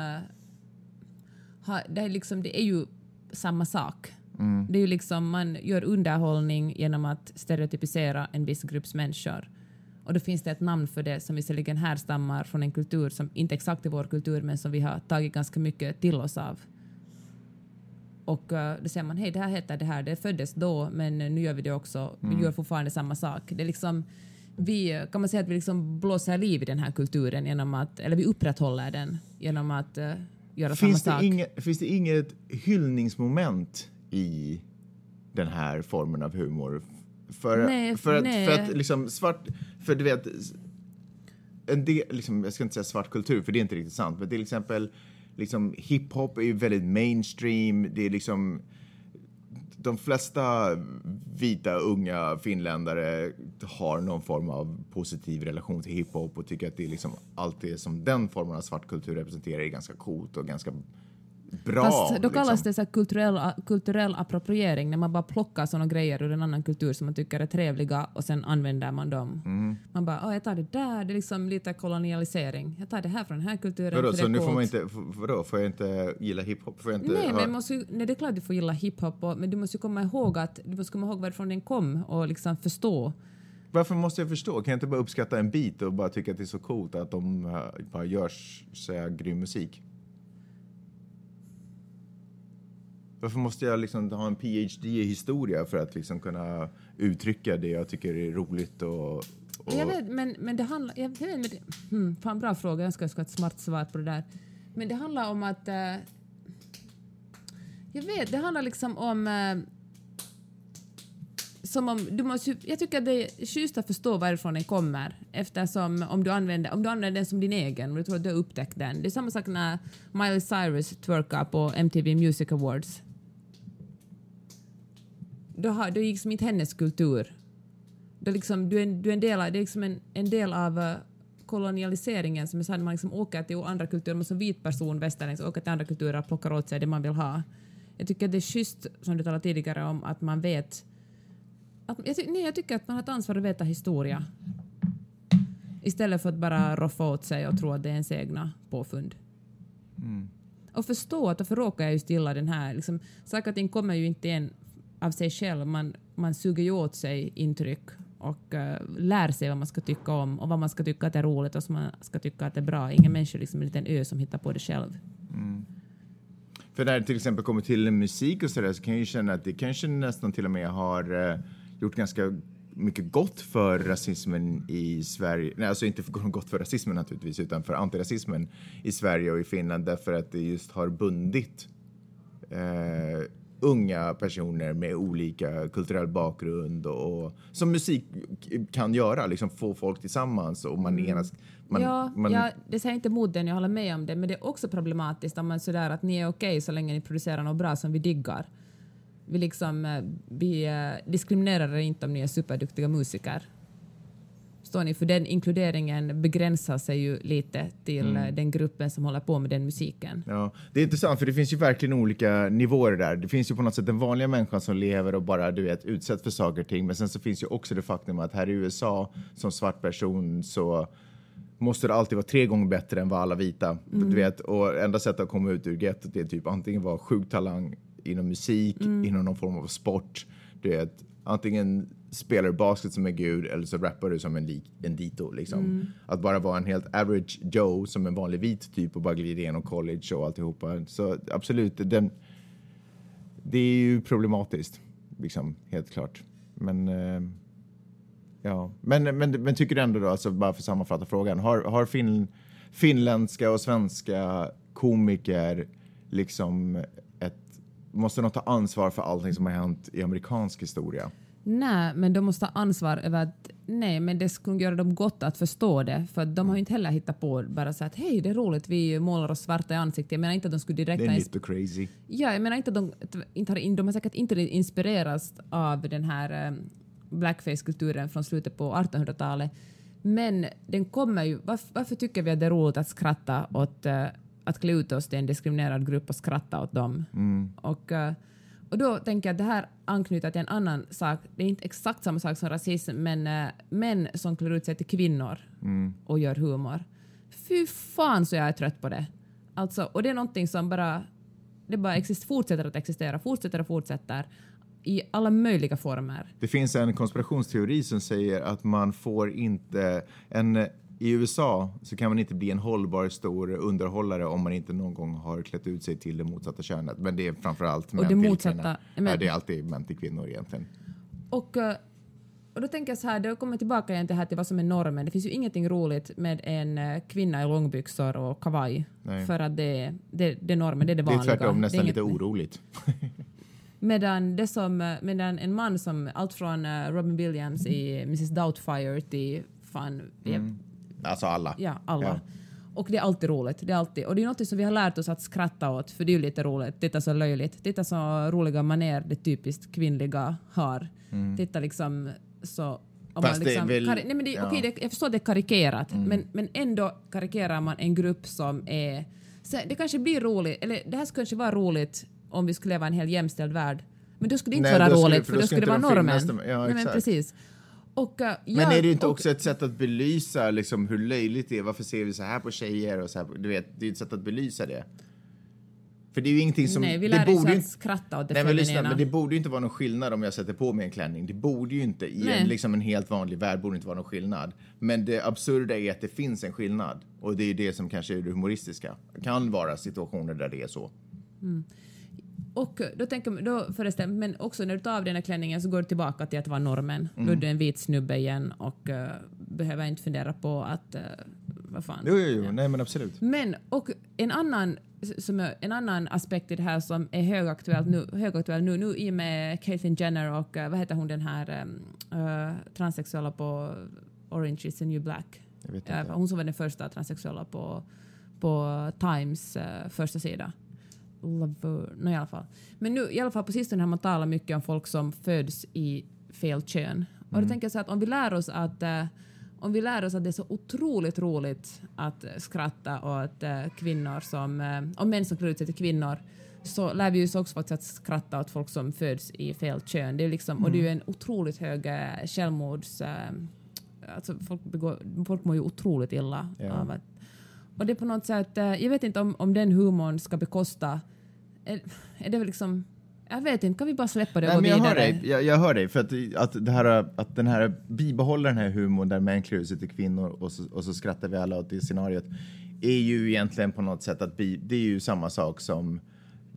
har, det, är liksom, det är ju samma sak. Mm. Det är ju liksom, man gör underhållning genom att stereotypisera en viss grupps människor. Och då finns det ett namn för det som visserligen härstammar från en kultur som inte exakt är vår kultur, men som vi har tagit ganska mycket till oss av. Och uh, då säger man, hej, det här heter det här, det föddes då, men eh, nu gör vi det också. Vi Mm. gör fortfarande samma sak. Det är liksom, vi, kan man säga att vi liksom blåser liv i den här kulturen genom att, eller vi upprätthåller den genom att uh, göra Finns samma sak. inget, finns det inget hyllningsmoment i den här formen av humor? För, Nej, för, att, nej. för att liksom svart, för du vet, en del, liksom, jag ska inte säga svart kultur för det är inte riktigt sant, men till exempel liksom, hiphop är ju väldigt mainstream, det är liksom de flesta vita unga finländare har någon form av positiv relation till hiphop och tycker att det är liksom allt det som den formen av svart kultur representerar är ganska coolt och ganska bra. Fast då kallas liksom. det så kulturell, kulturell appropriering när man bara plockar såna grejer ur en annan kultur som man tycker är trevliga och sen använder man dem. Mm. Man bara, "Åh, jag tar det där, det är liksom lite kolonialisering. Jag tar det här från den här kulturen Vadå, så nu får man coolt." inte, vadå, får jag inte gilla hiphop? Får jag inte Nej, höra- men måste, nej, det är klart du får gilla hiphop, och- men du måste ju komma ihåg att du måste komma ihåg varifrån den kom och liksom förstå. Varför måste jag förstå? Kan jag inte bara uppskatta en bit och bara tycka att det är så coolt att de uh, bara gör så här grym musik? Varför måste jag liksom ha en PhD i historia för att liksom kunna uttrycka det jag tycker är roligt och... och Jag vet, men, men det handlar... Jag vet, men det, hmm, fan, bra fråga, jag önskar jag skulle ha ett smart svar på det där. Men det handlar om att... eh, jag vet, det handlar liksom om... eh, som om, du måste, jag tycker att det är schysst att förstå varifrån den kommer eftersom om du använder, om du använder den som din egen och du tror att du har upptäckt den. Det är samma sak när Miley Cyrus twerkar på MTV Music Awards. Då, har, då gick som inte hennes kultur. Då liksom, du, är, du är en del av, det är liksom en, en del av eh, kolonialiseringen som jag sa, när man liksom åker till andra kulturer, man som vit person, västerlänning, åker till andra kulturer och plockar åt sig det man vill ha. Jag tycker att det är schysst, som du talade tidigare om, att man vet att, jag, ty, nej, jag tycker att man har ett ansvar att veta historia. Istället för att bara roffa åt sig och tro att det är ens egna påfund. och förstå att varför råkar jag just gilla den här. Liksom, saker och ting kommer ju inte igen av sig själv. Man, man suger ju åt sig intryck och uh, lär sig vad man ska tycka om och vad man ska tycka att är roligt och vad man ska tycka att är bra. Ingen människa är liksom en liten ö som hittar på det själv. Mm. För när det till exempel kommer till musik och sådär så kan jag ju känna att det kanske nästan till och med har uh, gjort ganska mycket gott för rasismen i Sverige. Nej, alltså inte för, gott för rasismen naturligtvis, utan för antirasismen i Sverige och i Finland därför att det just har bundit eh, unga personer med olika kulturell bakgrund och, och som musik kan göra, liksom få folk tillsammans och man mm. enas. Man, ja, man, ja, det säger inte emot den, jag håller med om det, men det är också problematiskt om man sådär att ni är okej så länge ni producerar något bra som vi diggar. Vi, liksom, eh, vi eh, diskriminerar er inte om ni är superduktiga musiker står ni för den inkluderingen begränsar sig ju lite till mm. Eh, den gruppen som håller på med den musiken. Ja, det är intressant för det finns ju verkligen olika nivåer där. Det finns ju på något sätt den vanliga människan som lever och bara du vet utsätts för saker och ting. Men sen så finns ju också det faktum att här i USA som svart person så måste det alltid vara tre gånger bättre än vad alla vita. Mm. Du vet, och enda sättet att komma ut ur gettot är typ antingen vara sjuk talang inom musik, mm. inom någon form av sport. Du vet, antingen spelar basket som en gud eller så rappar du som en, en dito. Liksom. Mm. Att bara vara en helt average Joe som en vanlig vit typ och bara glida igenom college och alltihopa. Så absolut, den, det är ju problematiskt, liksom, helt klart. Men, eh, ja. men, men, men tycker du ändå då, alltså, bara för att sammanfatta frågan, har, har fin, finländska och svenska komiker liksom ett, måste de ta ansvar för allting som har hänt i amerikansk historia? Nej, men de måste ha ansvar över att nej, men det skulle göra dem gott att förstå det, för de har ju inte heller hittat på bara så att hej, det är roligt, vi målar oss svarta i ansiktet. Jag menar inte att de skulle direkt... Det är lite crazy. Ja, jag menar inte att de inte har, de har säkert inte inspirerats av den här um, blackface-kulturen från slutet på 1800-talet, men den kommer ju... Varför, varför, tycker vi att det är roligt att skratta åt uh, att klä ut oss till en diskriminerad grupp och skratta åt dem? Mm. Och uh, och då tänker jag att det här anknyter till en annan sak. Det är inte exakt samma sak som rasism, men äh, män som klär ut sig till kvinnor mm. och gör humor. Fy fan så jag är trött på det. Alltså, och det är någonting som bara, det bara exist, fortsätter att existera, fortsätter och fortsätter i alla möjliga former. Det finns en konspirationsteori som säger att man får inte en i USA så kan man inte bli en hållbar stor underhållare om man inte någon gång har klätt ut sig till det motsatta könet. Men det är framförallt män till kvinnor. Men, det är alltid män till kvinnor egentligen. Och, eh, och då tänker jag så här, då kommer tillbaka igen till, här till vad som är normen. Det finns ju ingenting roligt med en eh, kvinna i långbyxor och kavaj. Nej. För att det, det, det är normen, det är det vanliga. Det är tvärtom nästan är lite oroligt. Medan, det som, eh, medan en man som, allt från Robin Williams i Mrs Doubtfire till fan, mm. Alltså alla? Ja, alla. Ja. Och det är alltid roligt. Det är alltid, och det är något som vi har lärt oss att skratta åt, för det är ju lite roligt. Titta så löjligt. Titta så roliga maner det typiskt kvinnliga har. Mm. Titta liksom så... Om Fast man liksom, det väl, nej men det, ja. okay, jag förstår att det är karikerat, mm. men, men ändå karikerar man en grupp som är... Så det kanske blir roligt, eller det här skulle kanske vara roligt om vi skulle leva i en helt jämställd värld. Men då skulle det inte nej, vara roligt, för då, skulle det vara normen. Ja, nej, men precis. Och, uh, men är det inte och, också ett sätt att belysa liksom, hur löjligt det är? Varför ser vi så här på tjejer? Och så här du vet, det är ett sätt att belysa det. För det är ju ingenting som... Nej, vi lär oss att skratta åt det nej, men, lyssna, men det borde ju inte vara någon skillnad om jag sätter på mig en klänning. Det borde ju inte, i en, liksom en helt vanlig värld borde inte vara någon skillnad. Men det absurda är att det finns en skillnad. Och det är det som kanske är det humoristiska. Det kan vara situationer där det är så. Mm. Och då tänker man, då föreställer, men också när du tar av den här klänningen så går du tillbaka till att vara normen. Mm. Då är du en vit snubbe igen och uh, behöver inte fundera på att... Uh, vad fan. Jo, jo, jo. Ja. nej men absolut. Men, och en annan, som är, en annan aspekt i det här som är högaktuell nu, högaktuell nu, nu i och med Caitlyn Jenner och uh, vad heter hon den här um, transsexuella på Orange is the new black? Jag vet inte. hon som var den första transsexuella på, på Times första sida. Laveur, no, i alla fall. Men nu i alla fall på sistone har man talat mycket om folk som föds i fel kön. Mm. Och då mm. tänker jag så att om vi lär oss att uh, om vi lär oss att det är så otroligt roligt att skratta åt uh, kvinnor som, uh, och män som klär ut sig till kvinnor så lär vi oss också faktiskt att skratta åt folk som föds i fel kön. Det är liksom, mm. Och det är ju mm. en otroligt hög uh, självmords... Uh, alltså folk, begår, folk mår ju otroligt illa ja. av att Och det är på något sätt, eh, jag vet inte om, om den humorn ska bekosta, är, är det väl liksom, jag vet inte, kan vi bara släppa det och Nej, gå jag vidare? hör dig, jag, jag hör dig. För att, att, det här, att den här bibehåller den här humorn där män klär sig till kvinnor och så, och så skrattar vi alla åt det scenariot är ju egentligen på något sätt att bi, det är ju samma sak som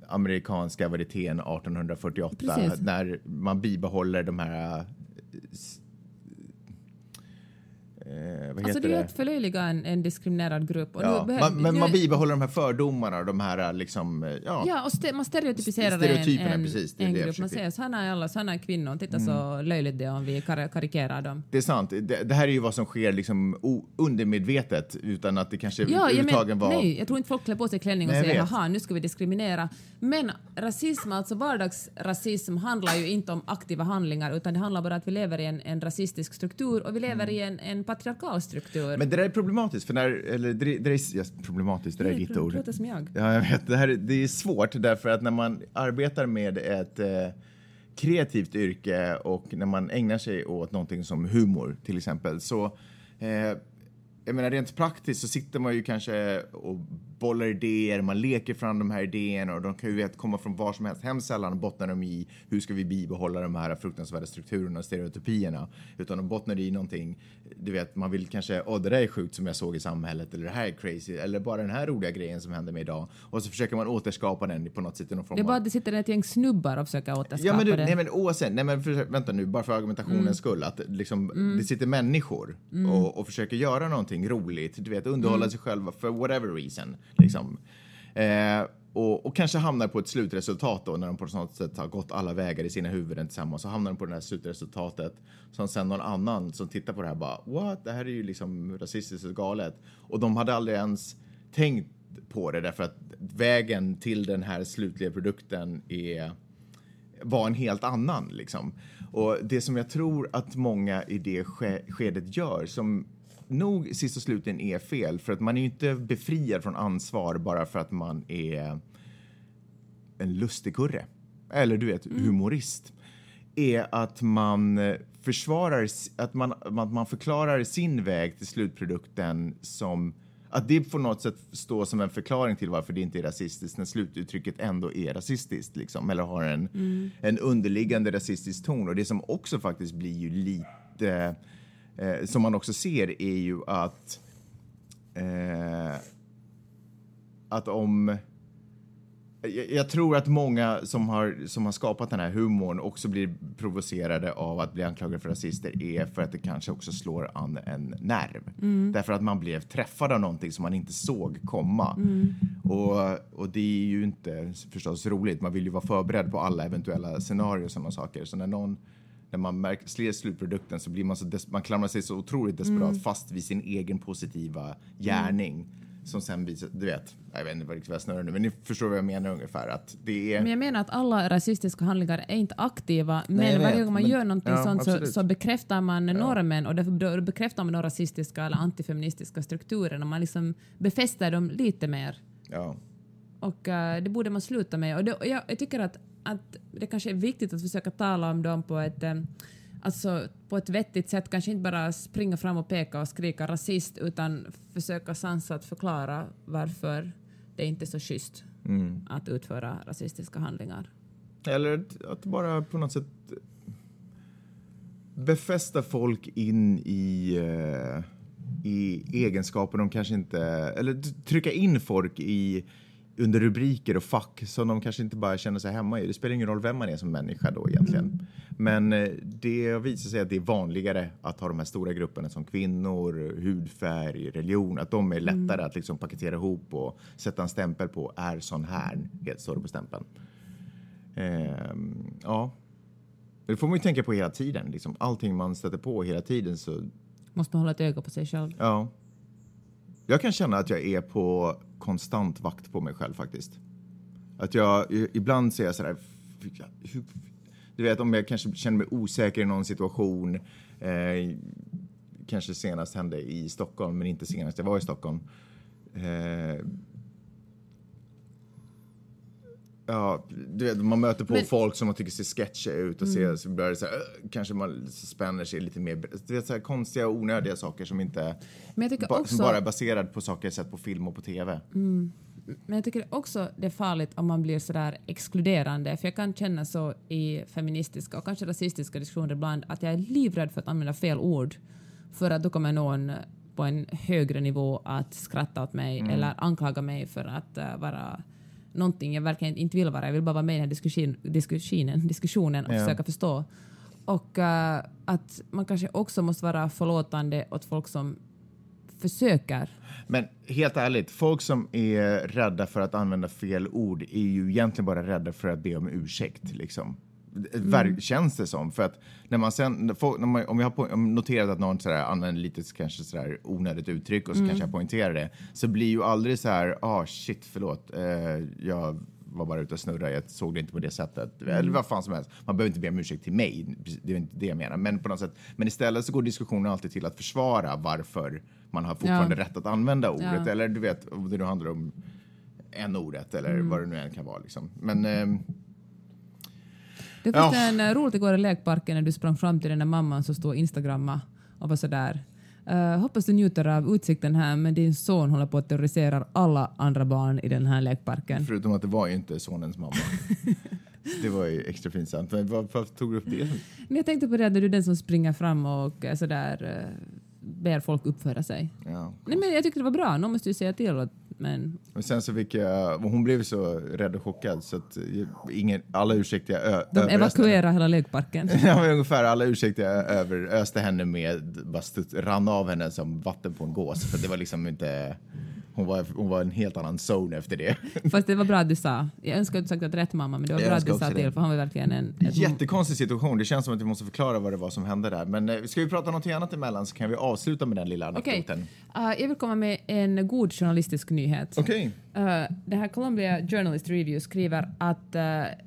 amerikanska varietén 1848 Precis. när man bibehåller de här eh, eh, Alltså det är ju att förlöjliga en, en diskriminerad grupp. Och Ja, nu behö- man, men man bibehåller de här fördomarna de här liksom, eh, ja. Ja, och ste- man stereotypiserar Stereotyperna, en, en, precis, en grupp. Man säger så här är alla, så här är kvinnor, titta så löjligt det är om vi kar- karikerar dem. Det är sant. Det, det här är ju vad som sker liksom undermedvetet utan att det kanske Ja, jag överhuvudtaget men, var... nej, jag tror inte folk klär på sig klänning och Nej, säger haha, nu ska vi diskriminera. Men rasism, alltså vardagsrasism, handlar ju inte om aktiva handlingar utan det handlar bara om att vi lever i en, en rasistisk struktur och vi lever i en, en patriarkal struktur. Men det där är problematiskt, för när, eller det, det är ja, problematiskt, det där är ditt ord. prata som jag. Ja, jag vet. Det, här, är- det är svårt därför att när man arbetar med ett eh, kreativt yrke och när man ägnar sig åt någonting som humor till exempel så eh, jag menar rent praktiskt så sitter man ju kanske och bollar idéer, man leker fram de här idéerna och de kan ju vet, komma från var som helst. Hemskt sällan bottnar de i hur ska vi bibehålla de här fruktansvärda strukturerna och stereotypierna. Utan de bottnar i någonting, du vet, man vill kanske, åh det där är sjukt som jag såg i samhället eller det här är crazy eller bara den här roliga grejen som hände mig idag. Och så försöker man återskapa den på något sätt i någon form Det är bara att det sitter ett gäng snubbar och försöker återskapa Ja men, du. Mm. nej, men oavsett, nej men för, vänta nu, bara för argumentationens skull, att liksom, det sitter människor Mm. och, och försöker göra någonting roligt, du vet, underhålla sig själva för whatever reason. Liksom. Eh, och, och kanske hamnar på ett slutresultat då när de på något sätt har gått alla vägar i sina huvuden tillsammans så hamnar de på det här slutresultatet som sen någon annan som tittar på det här bara what, det här är ju liksom rasistiskt och galet. Och de hade aldrig ens tänkt på det därför att vägen till den här slutliga produkten är var en helt annan. Liksom. Och det som jag tror att många i det ske- skedet gör, som nog sist och slutligen är fel, för att man är ju inte befriad från ansvar bara för att man är en lustigkurre, eller du vet, humorist, är att man försvarar, att man, att man förklarar sin väg till slutprodukten som att det på något sätt står som en förklaring till varför det inte är rasistiskt när slututtrycket ändå är rasistiskt, liksom, eller har en, en underliggande rasistisk ton. Och det som också faktiskt blir ju lite, eh, som man också ser, är ju att eh, att om jag, jag tror att många som har, som har skapat den här humorn också blir provocerade av att bli anklagade för rasister är för att det kanske också slår an en nerv. Därför att man blev träffad av någonting som man inte såg komma. Och, och det är ju inte förstås roligt. Man vill ju vara förberedd på alla eventuella scenarier och sådana saker. Så när någon när man märker, ser slutprodukten så blir man så man klamrar sig så otroligt desperat fast vid sin egen positiva gärning. Som sen visar, du vet, jag vet inte riktigt vad jag snurrar nu, men ni förstår vad jag menar ungefär. Att det är... Men jag menar att alla rasistiska handlingar är inte aktiva, Nej, men varje gång man men- gör någonting ja, sånt så, så bekräftar man normen och då bekräftar man de rasistiska eller antifeministiska strukturerna. Man liksom befäster dem lite mer. ja. Och eh, det borde man sluta med. Och det, och jag, jag tycker att, att det kanske är viktigt att försöka tala om dem på ett, eh, alltså, på ett vettigt sätt. Kanske inte bara springa fram och peka och skrika rasist utan försöka sansat förklara varför det inte är så schysst Mm. att utföra rasistiska handlingar. Eller att- bara på något sätt befästa folk in i, eh, i egenskaper de kanske inte... Eller trycka in folk i under rubriker och fack som de kanske inte bara känner sig hemma i. Det spelar ingen roll vem man är som människa då egentligen. Men eh, det visar sig att det är vanligare att ha de här stora grupperna som kvinnor, hudfärg, religion, att de är lättare att liksom paketera ihop och sätta en stämpel på är sån här, står det på stämpeln. Ehm, ja. Det får man ju tänka på hela tiden. Liksom. Allting man stöter på hela tiden så, Måste man hålla ett öga på sig själv. ja. Jag kan känna att jag är på konstant vakt på mig själv faktiskt. Att jag, ibland ser jag sådär, du vet om jag kanske känner mig osäker i någon situation. Eh, kanske senast hände i Stockholm, men inte senast jag var i Stockholm. Eh, Ja, du vet, man möter på Men- folk som man tycker ser sketchiga ut och ser, så börjar det så här, kanske man spänner sig lite mer. Du vet, så här, konstiga och onödiga saker som inte Men jag ba, också- som bara är baserad på saker sett på film och på tv. Men jag tycker också det är farligt om man blir sådär exkluderande, för jag kan känna så i feministiska och kanske rasistiska diskussioner ibland att jag är livrädd för att använda fel ord för att då kommer någon på en högre nivå att skratta åt mig eller anklaga mig för att eh, vara någonting jag verkligen inte vill vara. Jag vill bara vara med i den här diskussion, diskussionen, diskussionen och Ja. försöka förstå. Och eh, att man kanske också måste vara förlåtande åt folk som försöker Men helt ärligt, folk som är rädda för att använda fel ord är ju egentligen bara rädda för att be om ursäkt. Liksom. Ver- Känns det som. För att när man sen, när man, om jag har noterat att någon sådär använder lite kanske sådär onödigt uttryck och så kanske jag poängterar det, så blir ju aldrig så här, ah shit, förlåt, eh, jag var bara ute och snurrade, jag såg det inte på det sättet. Eller vad fan som helst. Man behöver inte be om ursäkt till mig, det är inte det jag menar. Men på något sätt, men istället så går diskussionen alltid till att försvara varför man har fortfarande Ja. rätt att använda ordet. Ja. Eller du vet, om det nu handlar om en ordet eller Mm. vad det nu än kan vara. Liksom. Men ehm, Det Ja. var en uh, roligt igår i lekparken när du sprang fram till den där mamman som stod och instagramma och var sådär. Uh, hoppas du njuter av utsikten här men din son håller på att terrorisera alla andra barn i den här lekparken. förutom att det var ju inte sonens mamma. det var ju extra pinsamt. Men var- varför tog du upp det? Men jag tänkte på det att du är den som springer fram och är sådär uh, ber folk uppföra sig. Ja. Nej men jag tyckte det var bra, någon måste ju säga till. och- Men Men sen så fick jag, hon blev så rädd och chockad så att ingen, alla ursäkter jag ö, de evakuerar hela lekparken. Ja, ungefär alla ursäkter jag överöste henne med bara studs, rann av henne som vatten på en gås. För det var liksom inte... Hon var, hon var en helt annan zone efter det. Fast det var bra att du sa. Jag önskar att du sagt att rätt mamma men det var Jag bra att du sa till för han var verkligen en... Jättekonstig situation. Det känns som att vi måste förklara vad det var som hände där. Men eh, ska vi prata något annat emellan så kan vi avsluta med den lilla anekdoten. uh, jag vill komma med en god journalistisk nyhet. Okej. Uh, det här Columbia Journalist Review skriver att uh,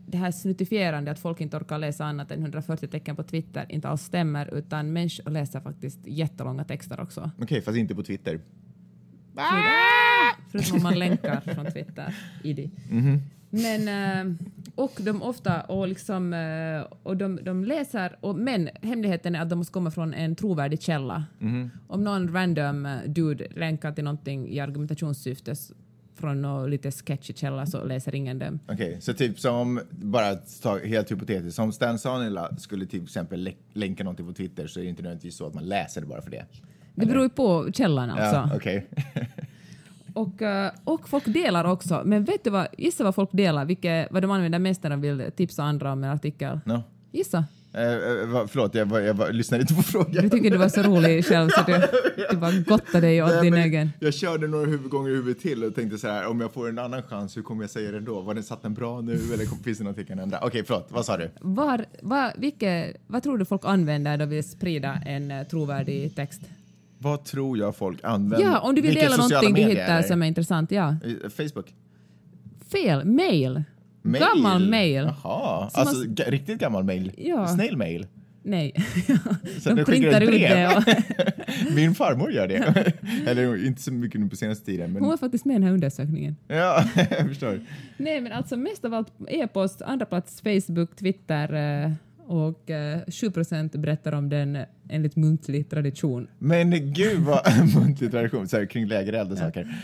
det här snuttifierande att folk inte orkar läsa annat än 140 tecken på Twitter inte alls stämmer utan människor läser faktiskt jättelånga texter också. Okej, fast inte på Twitter. Förutom om man länkar från Twitter. ID. Men, eh, och de ofta, och liksom, eh, och de, de läser, och, men hemligheten är att de måste komma från en trovärdig källa. Om någon random eh, dude länkar till någonting i argumentationssyfte från någon lite sketchy källa så läser ingen dem. Okej, så typ som, bara ta helt hypotetiskt, som Stan Sanila skulle till exempel lä- länka någonting på Twitter så är det inte nödvändigtvis så att man läser det bara för det. Det beror ju på källan alltså. Ja, okej. Och, eh, och folk delar också. Men vet du vad, gissa vad folk delar, vilket, vad de använder mest när de vill tipsa andra om en artikel. no. Gissa. Eh, eh, förlåt, jag, jag, var- lyssnade inte på frågan. Du tycker du var så rolig själv så du, du bara gottade dig åt Nej, din egen. Jag körde några huvudgånger i huvudet till och tänkte så här, om jag får en annan chans, hur kommer jag säga det då? Var den satt den bra nu eller finns det någonting jag kan ändra? Okej, förlåt, vad sa du? Var, var, vilket, vad tror du folk använder när de vill sprida en eh, trovärdig text? Vad tror jag folk använder? Ja, om du vill Vilka dela någonting du hittar som är intressant. Ja. Eh, Facebook? Fel. Mail. Mail? Gammal mail. Jaha, Som alltså man- riktigt gammal mail? Ja. Snail mail? Nej. Så de printar ut det. Och, Min farmor gör det. Eller inte så mycket nu på senaste tiden. Men... hon var faktiskt med i den här undersökningen. Ja, jag förstår. Nej, men alltså mest av allt e-post, andra plats Facebook, Twitter eh, och eh, 7 berättar om den enligt muntlig tradition. Men gud vad muntlig tradition så här, kring lägereld och saker.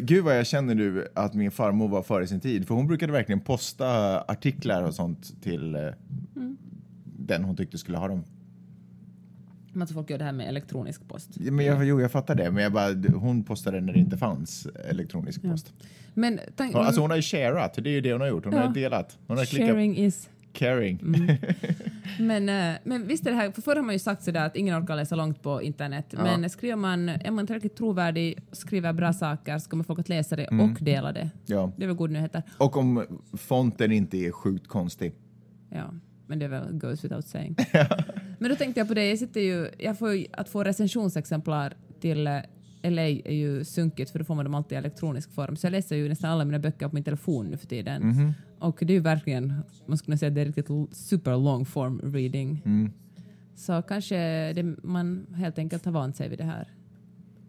Gud vad jag känner nu att min farmor var före sin tid. För hon brukade verkligen posta artiklar och sånt till eh, den hon tyckte skulle ha dem. Alltså folk gör det här med elektronisk post. Ja, Men jag, jo, jag fattar det. Men jag bara, hon postade när det inte fanns elektronisk post. Men Ja, Alltså hon har ju sharat, det är ju det hon har gjort. Hon Ja. har delat. Hon har klickat sharing is... caring. Men, eh, men visst är det här, för förr har man ju sagt sådär att ingen orkar läsa långt på internet. Ja. Men skriver man, är man tillräckligt trovärdig, skriver bra saker så kommer folk att läsa det Mm. och dela det. Ja. Det är väl goda nyheter. Och om fonten inte är sjukt konstig. Ja, men det är väl goes without saying. men då tänkte jag på det, jag sitter ju, jag får ju, att få recensionsexemplar till eh, LA är ju sunkigt för då får man dem alltid i elektronisk form. Så jag läser ju nästan alla mina böcker på min telefon nu för tiden. Mhm. Och det är ju verkligen, man skulle säga att det är riktigt super long form reading. Mm. Så kanske det, man helt enkelt har vant sig vid det här.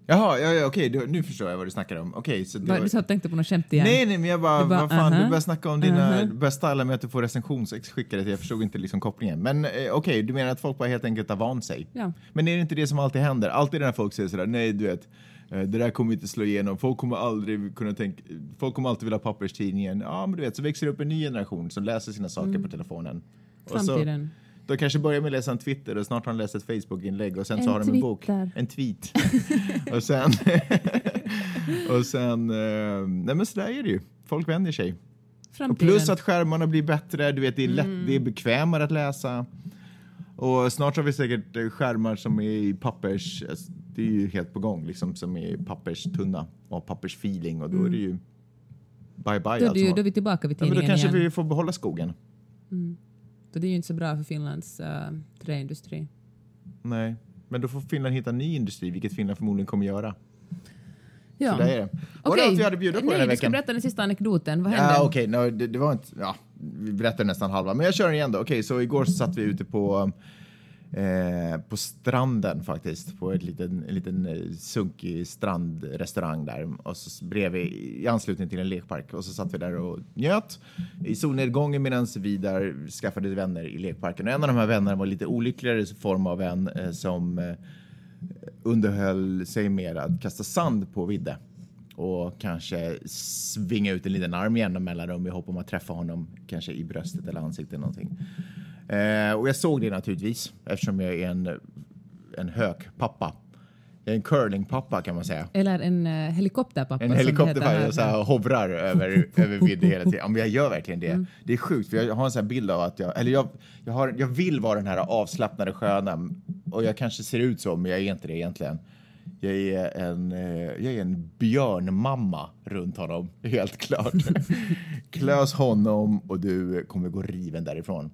Jaha, ja, ja, okej, du- nu förstår jag vad du snackar om. Okej, så var... Du satt och tänkte på något skämt igen? Nej, nej, men jag bara, bara, vad fan, aha, du börjar snacka om dina, aha. du börjar styla med att du får recensionsex skickade till, jag förstod inte liksom kopplingen. Men eh, okej, du menar att folk bara helt enkelt har vant sig? Ja. Men är det inte det som alltid händer? Alltid när folk säger sådär, nej du vet, eh, det där kommer inte slå igenom, folk kommer aldrig kunna tänka, folk kommer alltid vilja ha papperstidningen. Ja, men du vet, så växer det upp en ny generation som läser sina saker på telefonen. Och så, Mm. Framtiden. De kanske börjar med att läsa en Twitter och snart har de läst ett Facebook-inlägg och sen En så har de en bok. Twitter. En tweet. och sen... och sen... Eh, nej men sådär är det ju. Folk vänjer sig. Och plus att skärmarna blir bättre, du vet det är, lätt, Mm. det är bekvämare att läsa. Och snart har vi säkert eh, skärmar som är i pappers... alltså, Det är ju helt på gång liksom, som är papperstunna och har pappersfeeling och då är det ju bye bye då, är det allt ju, som- då är vi tillbaka vid ja, men Då tidningen kanske igen. vi får behålla skogen. Så det är ju inte så bra för Finlands uh, träindustri. Nej, men då får Finland hitta ny industri, vilket Finland förmodligen kommer göra. Ja. Så där är det. Var det Okej. allt vi hade att bjuda på Nej, den här du ska veckan? berätta den sista anekdoten. Vad hände? Ja, okej, no, det, det var inte... Ja, vi berättade nästan halva, men jag kör den igen då. Okej, så igår så satt vi ute på, eh, på stranden faktiskt, på ett liten, en liten eh, sunkig strandrestaurang där. Och så bredvid, i anslutning till en lekpark. Och så satt vi där och njöt i solnedgången medan vi där skaffade vänner i lekparken. Och en av de här vännerna var lite olyckligare form av en eh, som eh, underhöll sig med att kasta sand på Vidde och kanske svinga ut en liten arm jämna mellanrum i hopp om att träffa honom, kanske i bröstet eller ansiktet eller någonting. Eh, och jag såg det naturligtvis eftersom jag är en, en hökpappa. En curlingpappa kan man säga. Eller en uh, helikopterpappa En som det heter helikopter här. så här hovrar över, över vidden hela tiden. Ja, men jag gör verkligen det. Mm. Det är sjukt, för jag har en sån här bild av att jag, eller jag, jag, har, jag vill vara den här avslappnade sköna och jag kanske ser ut så, men jag är inte det egentligen. Jag är en, eh, jag är en björnmamma runt honom, helt klart. Klös honom och du kommer gå riven därifrån.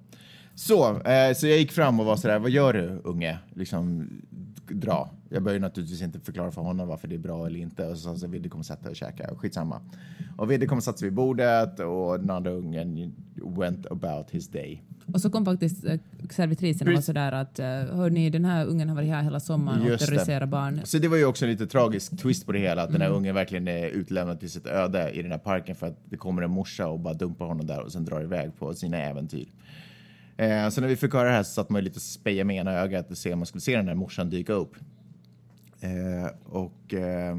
Så, eh, så jag gick fram och var sådär, vad gör du unge? Liksom, dra. Jag började naturligtvis inte förklara för honom varför det är bra eller inte. Och så sa han Vidde kommer sätta och käka, skitsamma. Och Vidde kommer sätta sig vid bordet och den andra ungen went about his day. Och så kom faktiskt uh, servitrisen och var sådär att uh, hörni, den här ungen har varit här hela sommaren och Just det. terroriserar barn. Så det var ju också en lite tragisk twist på det hela, att den Mm. här ungen verkligen är utlämnad till sitt öde i den här parken för att det kommer en morsa och bara dumpar honom där och sen drar iväg på sina äventyr. Eh, så när vi fick höra det här så satt man ju lite och spejade med ena ögat och se om man skulle se den här morsan dyka upp. Eh, och, eh,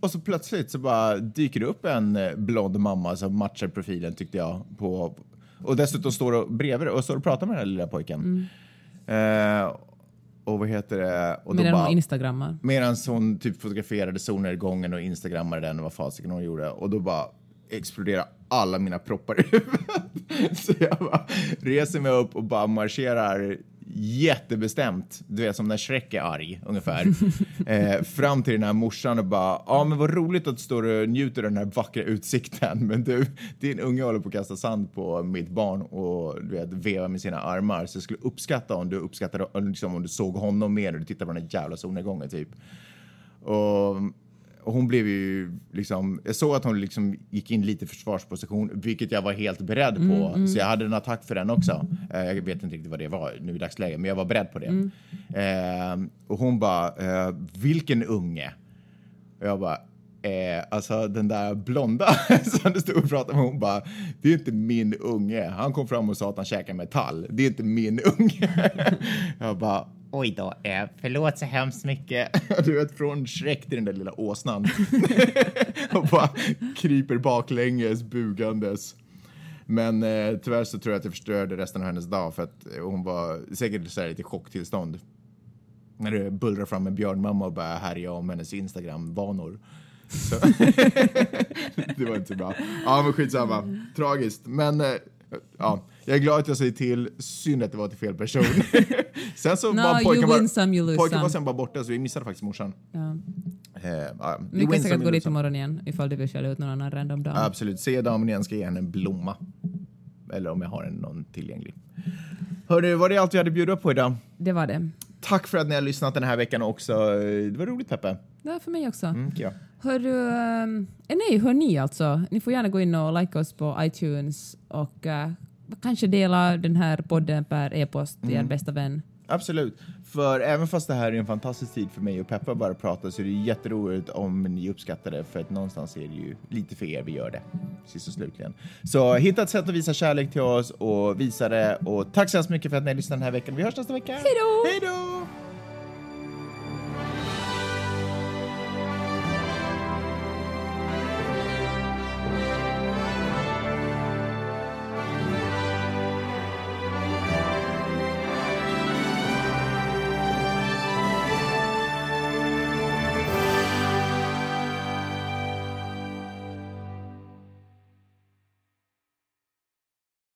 och så plötsligt så bara dyker det upp en eh, blond mamma som matchar profilen tyckte jag. På, och dessutom står och bredvid och står och pratar med den här lilla pojken. Eh, och vad heter det? Och Medan hon instagrammar. Medan hon typ fotograferade solnedgången och instagrammade den och vad fasiken hon gjorde. Och då bara exploderar alla mina proppar i huvudet. Så jag bara reser mig upp och bara marscherar jättebestämt, du vet som när Shrek är arg ungefär, eh, fram till den här morsan och bara, ja men vad roligt att du står och njuter av den här vackra utsikten, men du, din unge håller på att kasta sand på mitt barn och du vet, veva med sina armar, så jag skulle uppskatta om du uppskattade, liksom, om du såg honom mer när du tittade på den här jävla solnedgången typ. Och hon blev ju liksom, jag såg att hon liksom gick in lite försvarsposition, vilket jag var helt beredd på. Så jag hade en attack för den också. Eh, jag vet inte riktigt vad det var nu i dagsläget, men jag var beredd på det. Eh, och hon bara, eh, vilken unge? Och jag bara, eh, alltså den där blonda som du stod och pratade med, hon bara, det är inte min unge. Han kom fram och sa att han käkar metall. Det är inte min unge. jag bara, oj då, eh, förlåt så hemskt mycket. du vet, från Shrek till den där lilla åsnan. och bara kryper baklänges, bugandes. Men eh, tyvärr så tror jag att jag förstörde resten av hennes dag för att eh, hon var säkert så här lite chocktillstånd. När det bullrar fram en björnmamma och börjar härja om hennes Instagram-vanor. Så det var inte så bra. Ja, men skitsamma. Tragiskt. Men eh, ja, jag är glad att jag säger till. Synd att det var till fel person. sen så No, var pojken, var, some, pojken var sen bara borta så vi missade faktiskt morsan. Ja. Eh, ja, Vi win kan säkert gå dit imorgon igen ifall du vill skälla ut någon annan random dam. Absolut. Jag damen igen ska jag ge henne en blomma. Eller om jag har en någon tillgänglig. Hörru, var det allt vi hade att bjuda på idag? Det var det. Tack för att ni har lyssnat den här veckan också. Det var roligt Peppe. Det var för mig också. Mm, ja. Hör du, ehm, eh, nej, hör ni alltså. Ni får gärna gå in och like oss på iTunes och eh, kanske dela den här podden per e-post till Mm. er bästa vän. Absolut. För även fast det här är en fantastisk tid för mig och Peppa bara prata så är det jätteroligt om ni uppskattar det för att någonstans är det ju lite för er vi gör det. Sist och slutligen. Så hitta ett sätt att visa kärlek till oss och visa det och tack så hemskt mycket för att ni lyssnade den här veckan. Vi hörs nästa vecka. Hej då! Hej då!